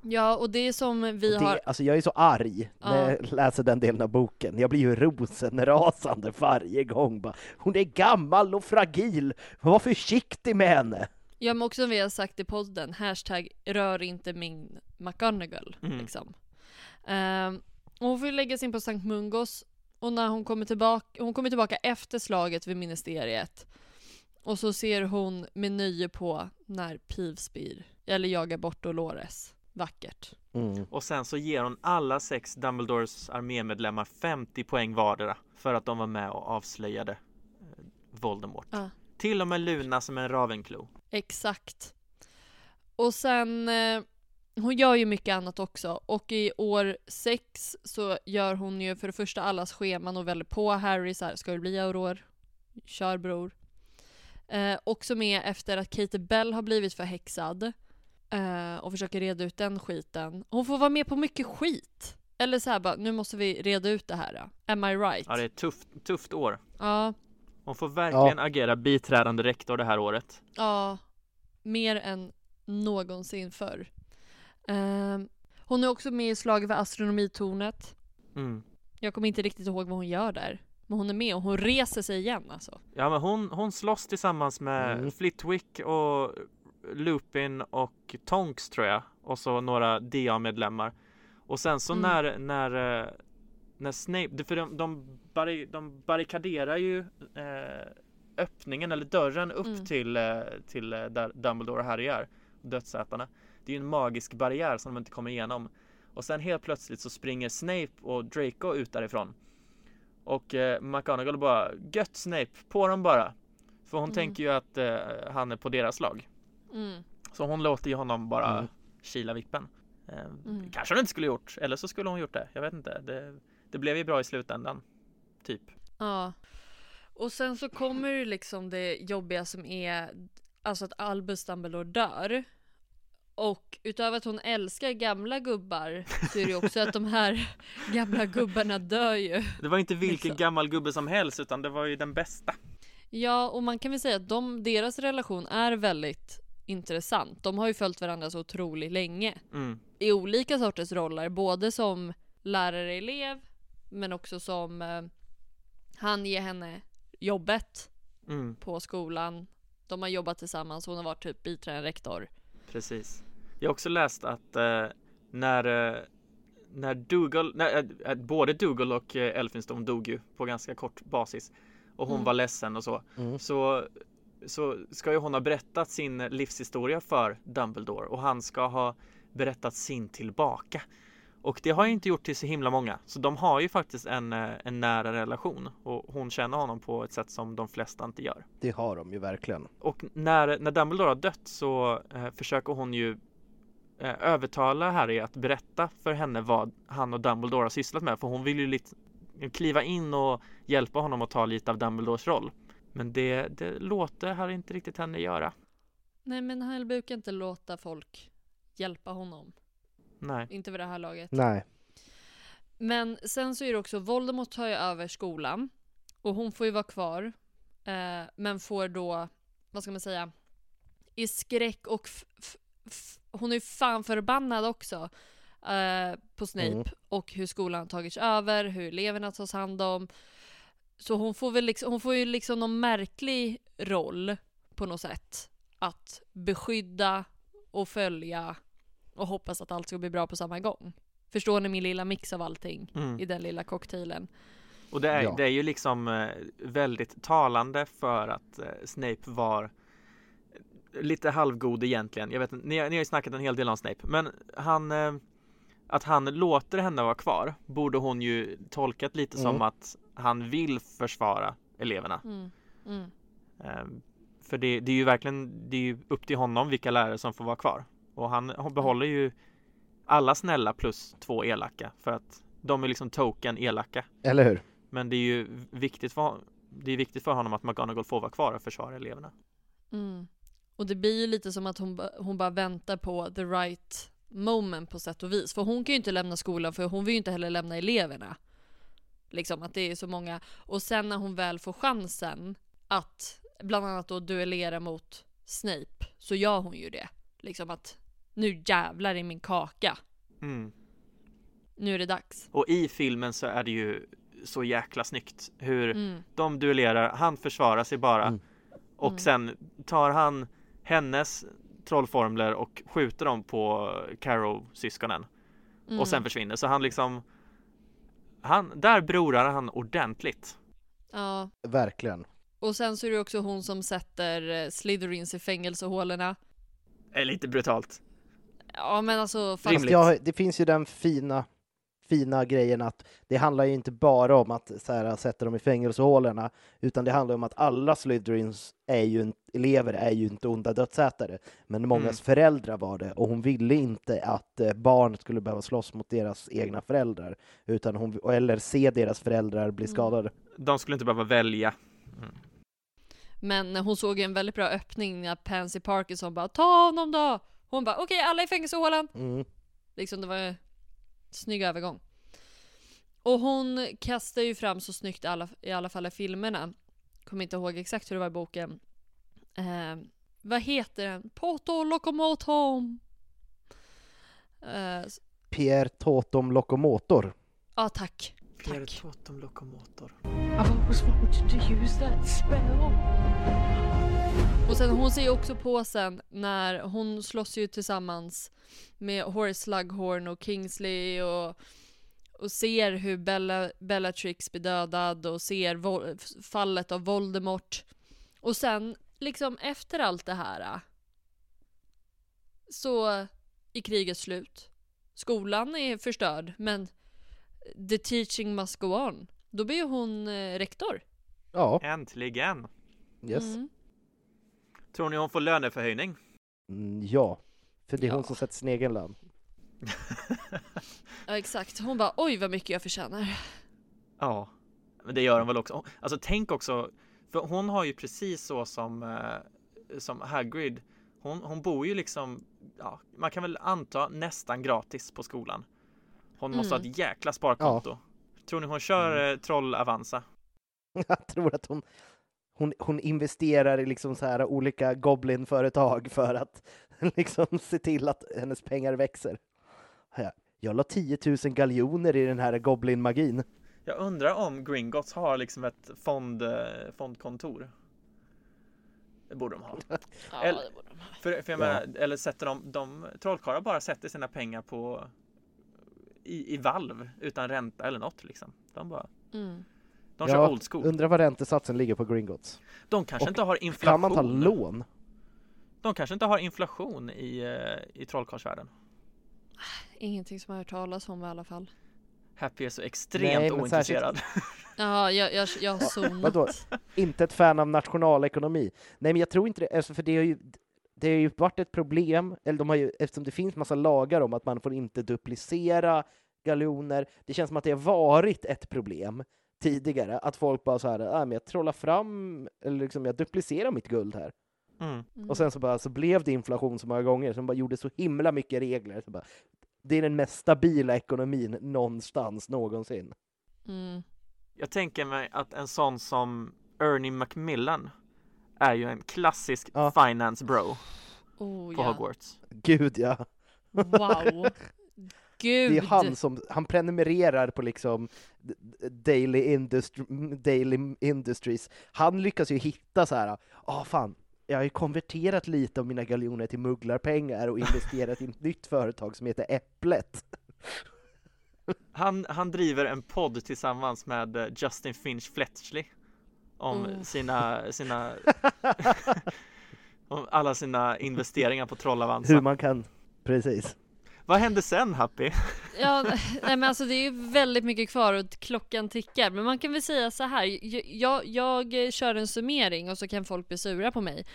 Speaker 2: Ja, och det är som vi
Speaker 1: det,
Speaker 2: har...
Speaker 1: Alltså jag är så arg när jag läser den delen av boken. Jag blir ju rosenrasande varje gång. Bara, hon är gammal och fragil, var försiktig med henne!
Speaker 2: Ja men också som vi har sagt i podden, hashtag rör inte min McGonagall.
Speaker 3: Mm.
Speaker 2: Liksom. Ehm, och hon får ju läggas in på Sankt Mungos och när hon kommer tillbaka, hon kommer tillbaka efter slaget vid ministeriet. Och så ser hon med nöje på när Peeves spyr, eller jagar bort Dolores. Vackert.
Speaker 1: Mm.
Speaker 3: Och sen så ger hon alla sex Dumbledores armémedlemmar 50 poäng vardera för att de var med och avslöjade eh, Voldemort.
Speaker 2: Ja.
Speaker 3: Till och med Luna som en Ravenclaw.
Speaker 2: Exakt. Och sen, eh, hon gör ju mycket annat också. Och i år sex så gör hon ju för det första allas scheman och väljer på Harry så här, ska det bli Auror? Kör bror. Eh, också med efter att Katie Bell har blivit förhäxad. Eh, och försöker reda ut den skiten. Hon får vara med på mycket skit. Eller så här bara, nu måste vi reda ut det här. Då. Am I right?
Speaker 3: Ja, det är ett tufft, tufft år.
Speaker 2: Ja,
Speaker 3: Hon får verkligen agera biträdande rektor det här året.
Speaker 2: Ja, mer än någonsin förr. Ehm, hon är också med i slaget för astronomitornet.
Speaker 3: Mm.
Speaker 2: Jag kommer inte riktigt ihåg vad hon gör där. Men hon är med och hon reser sig igen alltså.
Speaker 3: Ja, men hon, hon slåss tillsammans med
Speaker 1: Mm.
Speaker 3: Flitwick och Lupin och Tonks tror jag. Och så några DA-medlemmar. Och sen så
Speaker 2: Mm.
Speaker 3: när, när, eh, när Snape, för de, de, barri, de barrikaderar ju eh, öppningen eller dörren upp
Speaker 2: Mm.
Speaker 3: till, eh, till eh, där Dumbledore och Harry är. Dödsätarna. Det är ju en magisk barriär som de inte kommer igenom. Och sen helt plötsligt så springer Snape och Draco ut därifrån. Och eh, McGonagall bara Gött Snape, på dem bara. För hon
Speaker 2: Mm.
Speaker 3: tänker ju att eh, han är på deras lag.
Speaker 2: Mm.
Speaker 3: Så hon låter ju honom bara
Speaker 1: Mm.
Speaker 3: kila vippen. Eh,
Speaker 2: Mm.
Speaker 3: Kanske hon inte skulle gjort, eller så skulle hon gjort det. Jag vet inte. Det, det blev ju bra i slutändan. Typ.
Speaker 2: Ja. Och sen så kommer ju liksom det jobbiga som är alltså att Albus Dumbledore dör. Och utöver att hon älskar gamla gubbar så är det också att de här gamla gubbarna dör ju.
Speaker 3: Det var inte vilken
Speaker 2: Liksom.
Speaker 3: gammal gubbe som helst utan det var ju den bästa.
Speaker 2: Ja, och man kan väl säga att de, deras relation är väldigt intressant. De har ju följt varandra så otroligt länge.
Speaker 3: Mm.
Speaker 2: I olika sorters roller, både som lärare-elev men också som eh, han ger henne jobbet
Speaker 3: Mm,
Speaker 2: på skolan. De har jobbat tillsammans, hon har varit typ biträdande rektor.
Speaker 3: precis. Jag har också läst att eh, när, eh, när Dougal, nej, eh, eh, både Dougal och eh, Elphinstone dog ju på ganska kort basis och hon
Speaker 2: Mm.
Speaker 3: var ledsen och så.
Speaker 1: Mm.
Speaker 3: så så ska ju hon ha berättat sin livshistoria för Dumbledore och han ska ha berättat sin tillbaka. Och det har ju inte gjort till så himla många. Så de har ju faktiskt en, en nära relation och hon känner honom på ett sätt som de flesta inte gör.
Speaker 1: Det har de ju verkligen.
Speaker 3: Och när, när Dumbledore har dött så eh, försöker hon ju övertala Harry att berätta för henne vad han och Dumbledore har sysslat med. För hon vill ju lite kliva in och hjälpa honom att ta lite av Dumbledores roll. Men det, det låter Harry inte riktigt henne göra.
Speaker 2: Nej men han brukar inte låta folk hjälpa honom.
Speaker 3: Nej.
Speaker 2: Inte vid det här laget.
Speaker 1: Nej.
Speaker 2: Men sen så är det också, Voldemort tar ju över skolan. Och hon får ju vara kvar. Eh, men får då, vad ska man säga, i skräck och f- f- f- hon är ju fan förbannad också. Eh, på Snape
Speaker 1: Mm.
Speaker 2: och hur skolan tagits över, hur eleverna tas hand om. Så hon får väl liksom, hon får ju liksom någon märklig roll på något sätt. Att beskydda och följa och hoppas att allt ska bli bra på samma gång. Förstår ni min lilla mix av allting
Speaker 3: Mm.
Speaker 2: i den lilla cocktailen?
Speaker 3: Och det är,
Speaker 1: Ja.
Speaker 3: det är ju liksom eh, väldigt talande för att eh, Snape var lite halvgod egentligen. Jag vet inte, ni, har- ni har ju snackat en hel del om Snape, men han eh, att han låter henne vara kvar borde hon ju tolkat lite som
Speaker 1: Mm.
Speaker 3: att han vill försvara eleverna.
Speaker 2: Mm. Mm.
Speaker 3: Eh, för det, det är ju verkligen det är ju upp till honom vilka lärare som får vara kvar. Och han, han behåller ju alla snälla plus två elaka för att de är liksom token elaka.
Speaker 1: Eller hur?
Speaker 3: Men det är ju viktigt för, det är viktigt för honom att McGonagall får vara kvar och försvara eleverna.
Speaker 2: Mm. Och det blir ju lite som att hon, hon bara väntar på the right moment på sätt och vis. För hon kan ju inte lämna skolan för hon vill ju inte heller lämna eleverna. Liksom att det är så många. Och sen när hon väl får chansen att bland annat då duellera mot Snape så gör hon ju det. Liksom att nu jävlar i min kaka.
Speaker 3: Mm.
Speaker 2: Nu är det dags.
Speaker 3: Och i filmen så är det ju så jäkla snyggt hur
Speaker 2: Mm.
Speaker 3: de duellerar, han försvarar sig bara
Speaker 1: Mm.
Speaker 3: och
Speaker 2: Mm.
Speaker 3: sen tar han hennes trollformler och skjuter dem på Carrow-syskonen
Speaker 2: Mm.
Speaker 3: och sen försvinner. Så han liksom han, där brorar han ordentligt.
Speaker 2: Ja.
Speaker 1: Verkligen.
Speaker 2: Och sen så är det också hon som sätter eh, Slytherins i fängelsehålorna.
Speaker 3: Är lite brutalt.
Speaker 2: Ja men alltså fast...
Speaker 3: Rimligt.
Speaker 1: Ja, det finns ju den fina, fina grejen att det handlar ju inte bara om att så här, sätta dem i fängelsehålorna, utan det handlar om att alla Slytherins är ju, elever är ju inte onda dödsätare, men mångas
Speaker 3: Mm.
Speaker 1: föräldrar var det, och hon ville inte att eh, barn skulle behöva slåss mot deras egna föräldrar, utan hon, eller se deras föräldrar bli
Speaker 2: Mm.
Speaker 1: skadade.
Speaker 3: De skulle inte behöva välja.
Speaker 2: Men hon såg ju en väldigt bra öppning när Pansy Parkinson bara ta honom då! Hon bara okej alla i fängelsehålan!
Speaker 1: Mm.
Speaker 2: Liksom det var snygg övergång. Och hon kastar ju fram så snyggt i alla, i alla fall i filmerna. Kommer inte ihåg exakt hur det var i boken. Eh, vad heter den? Poto locomotom! Eh,
Speaker 1: Pierre Totom Locomotor.
Speaker 2: Ja tack.
Speaker 3: Pierre Totom Locomotor.
Speaker 4: I've always wanted to use that spell.
Speaker 2: Och sen hon ser ju också på sen när hon slåss ju tillsammans med Horace Slughorn och Kingsley och, och ser hur Bella, Bellatrix blir dödad och ser vo- fallet av Voldemort. Och sen liksom efter allt det här så är kriget slut. Skolan är förstörd men the teaching must go on. Då blir hon eh, rektor.
Speaker 1: Ja,
Speaker 3: Äntligen!
Speaker 1: yes.
Speaker 2: Mm.
Speaker 3: Tror ni hon får löneförhöjning?
Speaker 1: Mm, ja. För det är hon
Speaker 2: Ja.
Speaker 1: som sätter sin egen lön.
Speaker 2: Ja exakt. Hon bara oj vad mycket jag förtjänar.
Speaker 3: Ja, men det gör hon väl också. Alltså tänk också, för hon har ju precis så som, eh, som Hagrid. Hon, hon bor ju liksom, ja, man kan väl anta nästan gratis på skolan. Hon måste ha
Speaker 2: Mm.
Speaker 3: ett jäkla sparkonto. Tror ni hon kör eh, Troll Avanza?
Speaker 1: Jag tror att hon, hon, hon investerar i liksom så här olika Goblin-företag för att liksom se till att hennes pengar växer. Ja, Jag la 10 000 galjoner i den här Goblin-magin.
Speaker 3: Jag undrar om Gringotts har liksom ett fond, eh, fondkontor. Det borde de ha.
Speaker 2: Ja,
Speaker 3: Eller-
Speaker 2: det borde de ha.
Speaker 3: För, för jag
Speaker 1: Ja.
Speaker 3: menar, eller sätter de, de trollkarlar bara sätter sina pengar på i, i valv utan ränta eller något liksom. De bara,
Speaker 2: Mm.
Speaker 3: De kör
Speaker 1: Ja,
Speaker 3: old school.
Speaker 1: Undrar vad räntesatsen ligger på Gringotts.
Speaker 3: De kanske
Speaker 1: Och
Speaker 3: inte har
Speaker 1: Kan
Speaker 3: inflation.
Speaker 1: man ta lån?
Speaker 3: De kanske inte har inflation i, eh, i trollkarlsvärlden.
Speaker 2: Ingenting som jag har hört talas om i alla fall.
Speaker 3: Happy är så extremt
Speaker 1: Nej,
Speaker 3: ointresserad.
Speaker 2: Ja, jag, jag, jag har zonat.
Speaker 1: Vadå? Inte ett fan av nationalekonomi? Nej, men jag tror inte det, alltså, för det har ju det har ju varit ett problem, eller de har ju, eftersom det finns massa lagar om att man får inte duplicera galjoner. Det känns som att det har varit ett problem tidigare, att folk bara så här, ah, men jag trollar fram, eller liksom jag duplicerar mitt guld här.
Speaker 3: Mm.
Speaker 2: Mm.
Speaker 1: Och sen så, bara, så blev det inflation så många gånger, de bara gjorde så himla mycket regler. Så bara, det är den mest stabila ekonomin någonstans någonsin.
Speaker 2: Mm.
Speaker 3: Jag tänker mig att en sån som Ernie Macmillan är ju en klassisk
Speaker 1: Ja.
Speaker 3: finance bro
Speaker 2: Oh,
Speaker 3: på
Speaker 2: ja.
Speaker 3: Hogwarts.
Speaker 1: Gud ja.
Speaker 2: Wow. Gud.
Speaker 1: Det är han som, han prenumererar på liksom Daily, Industry, Daily Industries. Han lyckas ju hitta så här, ah fan, jag har ju konverterat lite av mina galjoner till mugglarpengar och investerat i ett nytt företag som heter Äpplet.
Speaker 3: Han, han driver en podd tillsammans med eh, Justin Finch Fletchley om
Speaker 2: Oh.
Speaker 3: sina, sina om alla sina investeringar på Trollavansa.
Speaker 1: Hur man kan, precis.
Speaker 3: Vad hände sen Happy?
Speaker 2: Ja, nej men alltså det är ju väldigt mycket kvar och klockan tickar. Men man kan väl säga så här. Jag, jag, kör en summering och så kan folk bli sura på mig.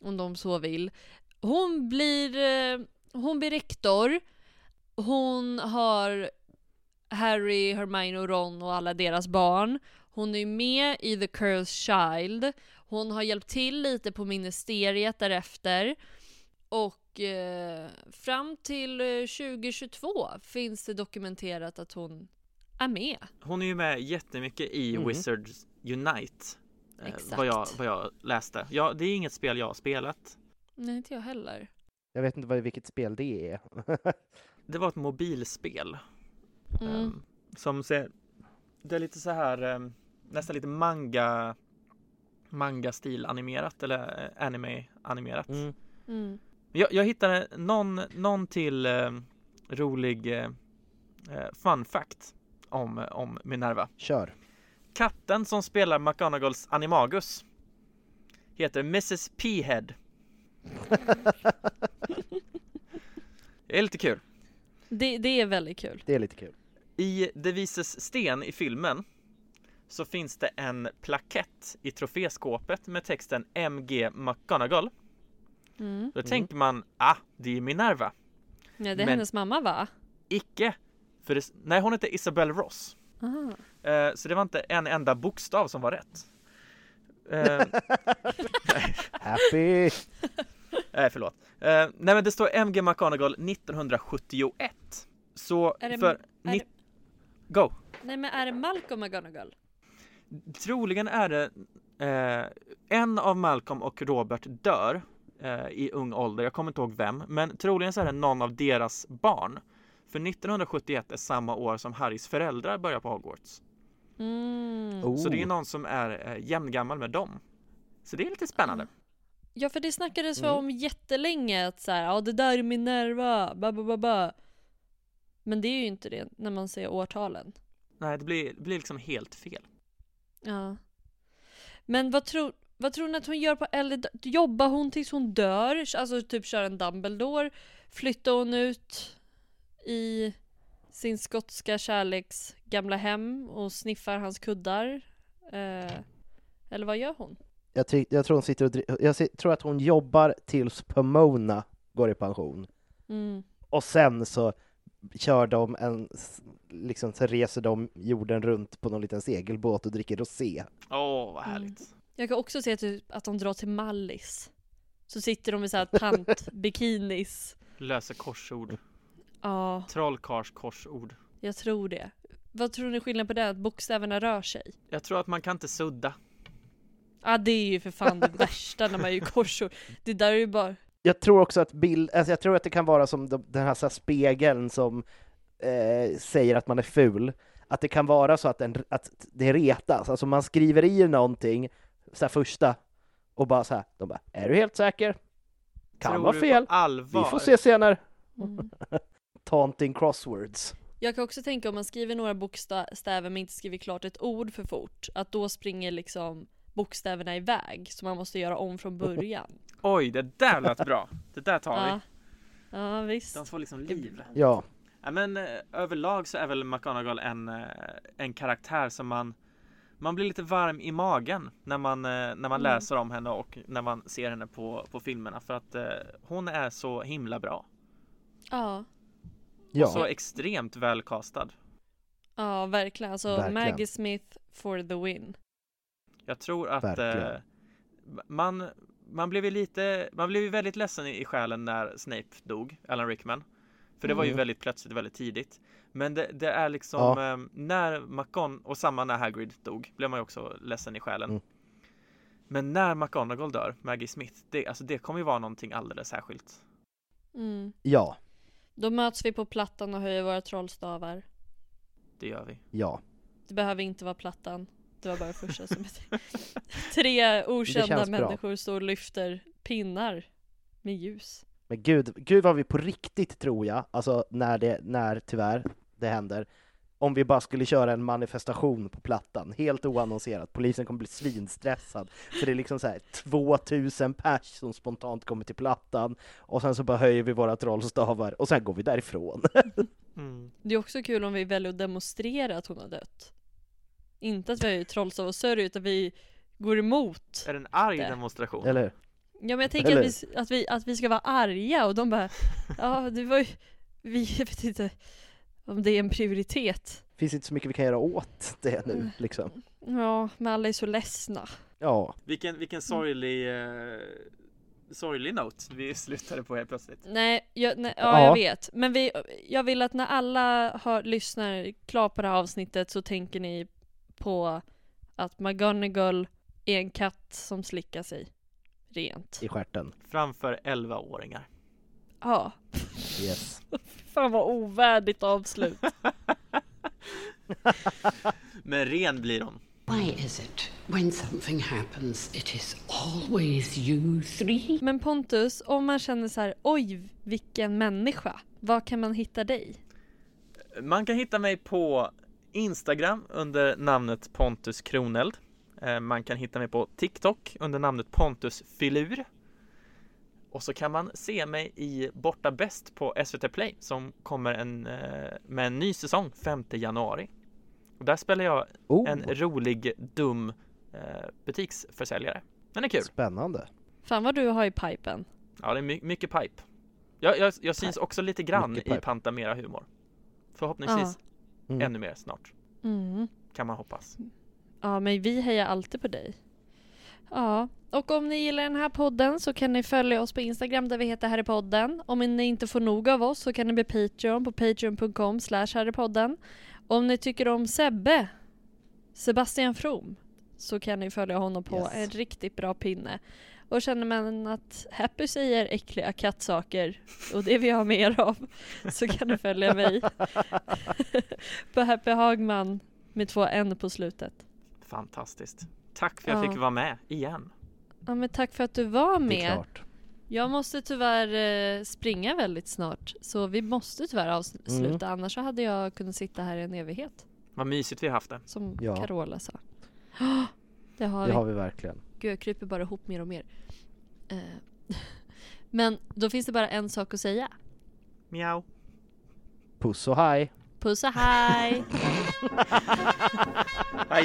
Speaker 2: Om de så vill. Hon blir, eh, hon blir rektor. Hon har Harry, Hermione och Ron och alla deras barn. Hon är med i The Cursed Child. Hon har hjälpt till lite på ministeriet därefter. Och eh, fram till eh, 2022 finns det dokumenterat att hon är med.
Speaker 3: Hon är ju med jättemycket i
Speaker 1: Mhm.
Speaker 3: Wizards Unite. eh,
Speaker 2: Exakt.
Speaker 3: Vad jag, vad jag läste. Ja, det är inget spel jag har spelat.
Speaker 2: Nej, inte jag heller.
Speaker 1: Jag vet inte vad, vilket spel det är.
Speaker 3: Det var ett mobilspel.
Speaker 2: Mm.
Speaker 3: ehm, som ser, det är lite så här ehm, nästan lite manga manga-stil animerat eller eh, anime animerat.
Speaker 1: Mm.
Speaker 2: Mm.
Speaker 3: Jag, jag hittade någon, någon till eh, rolig eh, eh, fun fact om, om Minerva.
Speaker 1: Kör.
Speaker 3: Katten som spelar McGonagalls animagus heter Mrs P-head. Det är lite kul.
Speaker 2: Det, det är väldigt kul.
Speaker 1: Det är lite kul.
Speaker 3: I De vises sten i filmen så finns det en plakett i troféskåpet med texten MG McGonagall.
Speaker 2: Mm.
Speaker 3: Då tänker man, ah, det är Minerva.
Speaker 2: Ja, det är
Speaker 3: Men-
Speaker 2: hennes mamma va?
Speaker 3: Icke! För det, nej, hon heter Isabel Ross. Eh, så det var inte en enda bokstav som var rätt. Eh,
Speaker 1: Happy!
Speaker 3: nej, förlåt. Eh, nej, men det står MG McGonagall 1971. Så
Speaker 2: Är det-
Speaker 3: för...
Speaker 2: är
Speaker 3: Ni- Go!
Speaker 2: Nej men är det Malcolm McGonagall?
Speaker 3: Troligen är det eh, en av Malcolm och Robert dör eh, i ung ålder. Jag kommer inte ihåg vem, men troligen så är det någon av deras barn. För 1971 är samma år som Harrys föräldrar börjar på Hogwarts.
Speaker 2: Mm.
Speaker 3: Så det är någon som är eh, jämngammal med dem. Så det är lite spännande.
Speaker 2: Ja för det snackades
Speaker 3: Mm.
Speaker 2: om jättelänge att så här, ja det där är Minerva, ba, ba, ba, ba. Men det är ju inte det när man ser årtalen.
Speaker 3: Nej, det blir, det blir liksom helt fel.
Speaker 2: Ja. Men vad tror, vad tror ni att hon gör på äldre Jobbar hon tills hon dör? Alltså typ kör en Dumbledore? Flyttar hon ut i sin skotska kärleks gamla hem och sniffar hans kuddar? Eh, eller vad gör hon?
Speaker 1: Jag, jag, tror hon sitter och jag tror att hon jobbar tills Pomona går i pension.
Speaker 2: Mm.
Speaker 1: Och sen så kör de en, liksom så reser de jorden runt på någon liten segelbåt och dricker rosé.
Speaker 3: Åh, vad härligt.
Speaker 2: Jag kan också se typ att de drar till Mallis. Så sitter de i såhär tantbikinis.
Speaker 3: Löser korsord.
Speaker 2: Ja,
Speaker 3: Trollkarls korsord.
Speaker 2: jag tror det. Vad tror ni skillnaden på det? Att bokstäverna rör sig?
Speaker 3: Jag tror att man kan inte sudda.
Speaker 2: Ja det är ju för fan det värsta när man gör korsord. Det där är ju bara...
Speaker 1: Jag tror också att bild, alltså jag tror att det kan vara som de, den här, så här spegeln som eh, säger att man är ful. Att det kan vara så att, den, att det retas, alltså man skriver i någonting, så här första, och bara så här, de bara, är du helt säker? Kan
Speaker 3: Tror
Speaker 1: vara fel. Vi får se senare.
Speaker 2: Mm.
Speaker 1: Taunting crosswords.
Speaker 2: Jag kan också tänka om man skriver några bokstäver men inte skriver klart ett ord för fort. Att då springer liksom bokstäverna iväg. Så man måste göra om från början.
Speaker 3: Oj, det där lät bra. Det där tar
Speaker 2: Ja.
Speaker 3: vi.
Speaker 2: Ja visst.
Speaker 3: De får liksom liv.
Speaker 1: Ja.
Speaker 3: Ja, men eh, överlag så är väl McGonagall en, eh, en karaktär som man man blir lite varm i magen när man, eh, när man
Speaker 2: Mm.
Speaker 3: läser om henne och när man ser henne på, på filmerna för att eh, hon är så himla bra.
Speaker 2: Ja.
Speaker 1: Ja.
Speaker 3: Och så extremt välkastad.
Speaker 2: Ja verkligen. Alltså
Speaker 1: Verkligen.
Speaker 2: Maggie Smith for the win.
Speaker 3: Jag tror att
Speaker 1: Verkligen.
Speaker 3: eh, man, man blev ju lite, man blev ju väldigt ledsen i, i själen när Snape dog, Alan Rickman. För det var ju
Speaker 1: Mm.
Speaker 3: väldigt plötsligt, väldigt tidigt. Men det, det är liksom
Speaker 1: Ja.
Speaker 3: eh, när McGon och samma när Hagrid dog, blev man ju också ledsen i själen.
Speaker 1: Mm.
Speaker 3: Men när McGonagall dör, Maggie Smith, det, alltså det kommer ju vara någonting alldeles särskilt.
Speaker 2: Mm.
Speaker 1: Ja,
Speaker 2: Då möts vi på plattan och höjer våra trollstavar.
Speaker 3: Det gör vi.
Speaker 1: ja.
Speaker 2: Det behöver inte vara plattan. Det var bara första som Tre okända
Speaker 1: bra.
Speaker 2: människor står och lyfter pinnar med ljus.
Speaker 1: Men gud, gud vad vi på riktigt tror jag, alltså när det, när tyvärr det händer, om vi bara skulle köra en manifestation på plattan, helt oannonserat, polisen kommer bli svinstressad, för det är liksom så här 2000 pers som spontant kommer till plattan, och sen så bara höjer vi våra trollstavar, och sen går vi därifrån.
Speaker 3: Mm.
Speaker 2: Det är också kul om vi väljer att demonstrera att hon har dött. Inte att vi höjer trollstav och sörjer utan vi går emot.
Speaker 3: Är det en arg
Speaker 2: Det.
Speaker 3: demonstration?
Speaker 1: Eller hur?
Speaker 2: Ja men jag tänker
Speaker 1: Eller
Speaker 2: att vi, att, vi, att vi ska vara arga och de bara Ja det var ju Vi vet inte om det är en prioritet.
Speaker 1: finns inte så mycket vi kan göra åt det nu, liksom.
Speaker 2: Ja men alla är så ledsna.
Speaker 1: Ja,
Speaker 3: Vilken, vilken sorglig, eh, sorglig note vi slutade på helt plötsligt.
Speaker 2: Nej, jag, nej ja,
Speaker 1: Ja.
Speaker 2: jag vet. Men vi, jag vill att när alla hör, lyssnar klart på det här avsnittet så tänker ni på att McGonagall är en katt som slickar sig rent.
Speaker 1: i stjärten.
Speaker 3: Framför 11-åringar.
Speaker 2: Ja.
Speaker 1: Yes.
Speaker 2: Fan vad ovärdigt avslut.
Speaker 3: Men ren blir de.
Speaker 4: Why is it when something happens, it is always you three?
Speaker 2: Men Pontus, om man känner så här, oj vilken människa. Var kan man hitta dig?
Speaker 3: Man kan hitta mig på Instagram under namnet Pontus Kroneld. Eh, Man kan hitta mig på TikTok under namnet Pontus Filur. Och så kan man se mig i Borta Bäst på SVT Play som kommer en, eh, med en ny säsong 5 januari. Och där spelar jag
Speaker 1: Oh.
Speaker 3: en rolig, dum eh, butiksförsäljare. Den är kul.
Speaker 1: Spännande.
Speaker 2: Fan vad du har i pipen.
Speaker 3: Ja, det är my- mycket pipe. Jag, jag, jag syns också lite grann i. Pantamera humor. Förhoppningsvis
Speaker 1: Mm.
Speaker 3: ännu mer snart,
Speaker 2: Mm.
Speaker 3: kan man hoppas.
Speaker 2: Ja, men vi hejar alltid på dig. Ja, och om ni gillar den här podden så kan ni följa oss på Instagram där vi heter Harrypodden. Om ni inte får nog av oss så kan ni bli Patreon på patreon.com slash Harrypodden. Om ni tycker om Sebbe, Sebastian From, så kan ni följa honom på
Speaker 1: Yes.
Speaker 2: en riktigt bra pinne. Och känner man att Happy säger äckliga kattsaker och det vill jag ha mer av så kan ni följa mig på Happy Hagman med två N på slutet.
Speaker 3: Fantastiskt. Tack för att jag
Speaker 2: Ja.
Speaker 3: fick vara med igen.
Speaker 2: Ja men tack för att du var
Speaker 1: Det är
Speaker 2: med.
Speaker 1: klart.
Speaker 2: Jag måste tyvärr eh, springa väldigt snart så vi måste tyvärr avsluta
Speaker 1: Mm.
Speaker 2: annars så hade jag kunnat sitta här i en evighet
Speaker 3: Vad mysigt vi har haft det.
Speaker 2: som
Speaker 1: Ja.
Speaker 2: Carola sa. Oh, det har
Speaker 1: Det
Speaker 2: vi.
Speaker 1: har vi verkligen.
Speaker 2: Gud jag kryper bara ihop mer och mer. Eh, men då finns det bara en sak att säga.
Speaker 3: Miau.
Speaker 1: Puss och hej!
Speaker 2: Puss och hej!
Speaker 3: Hej.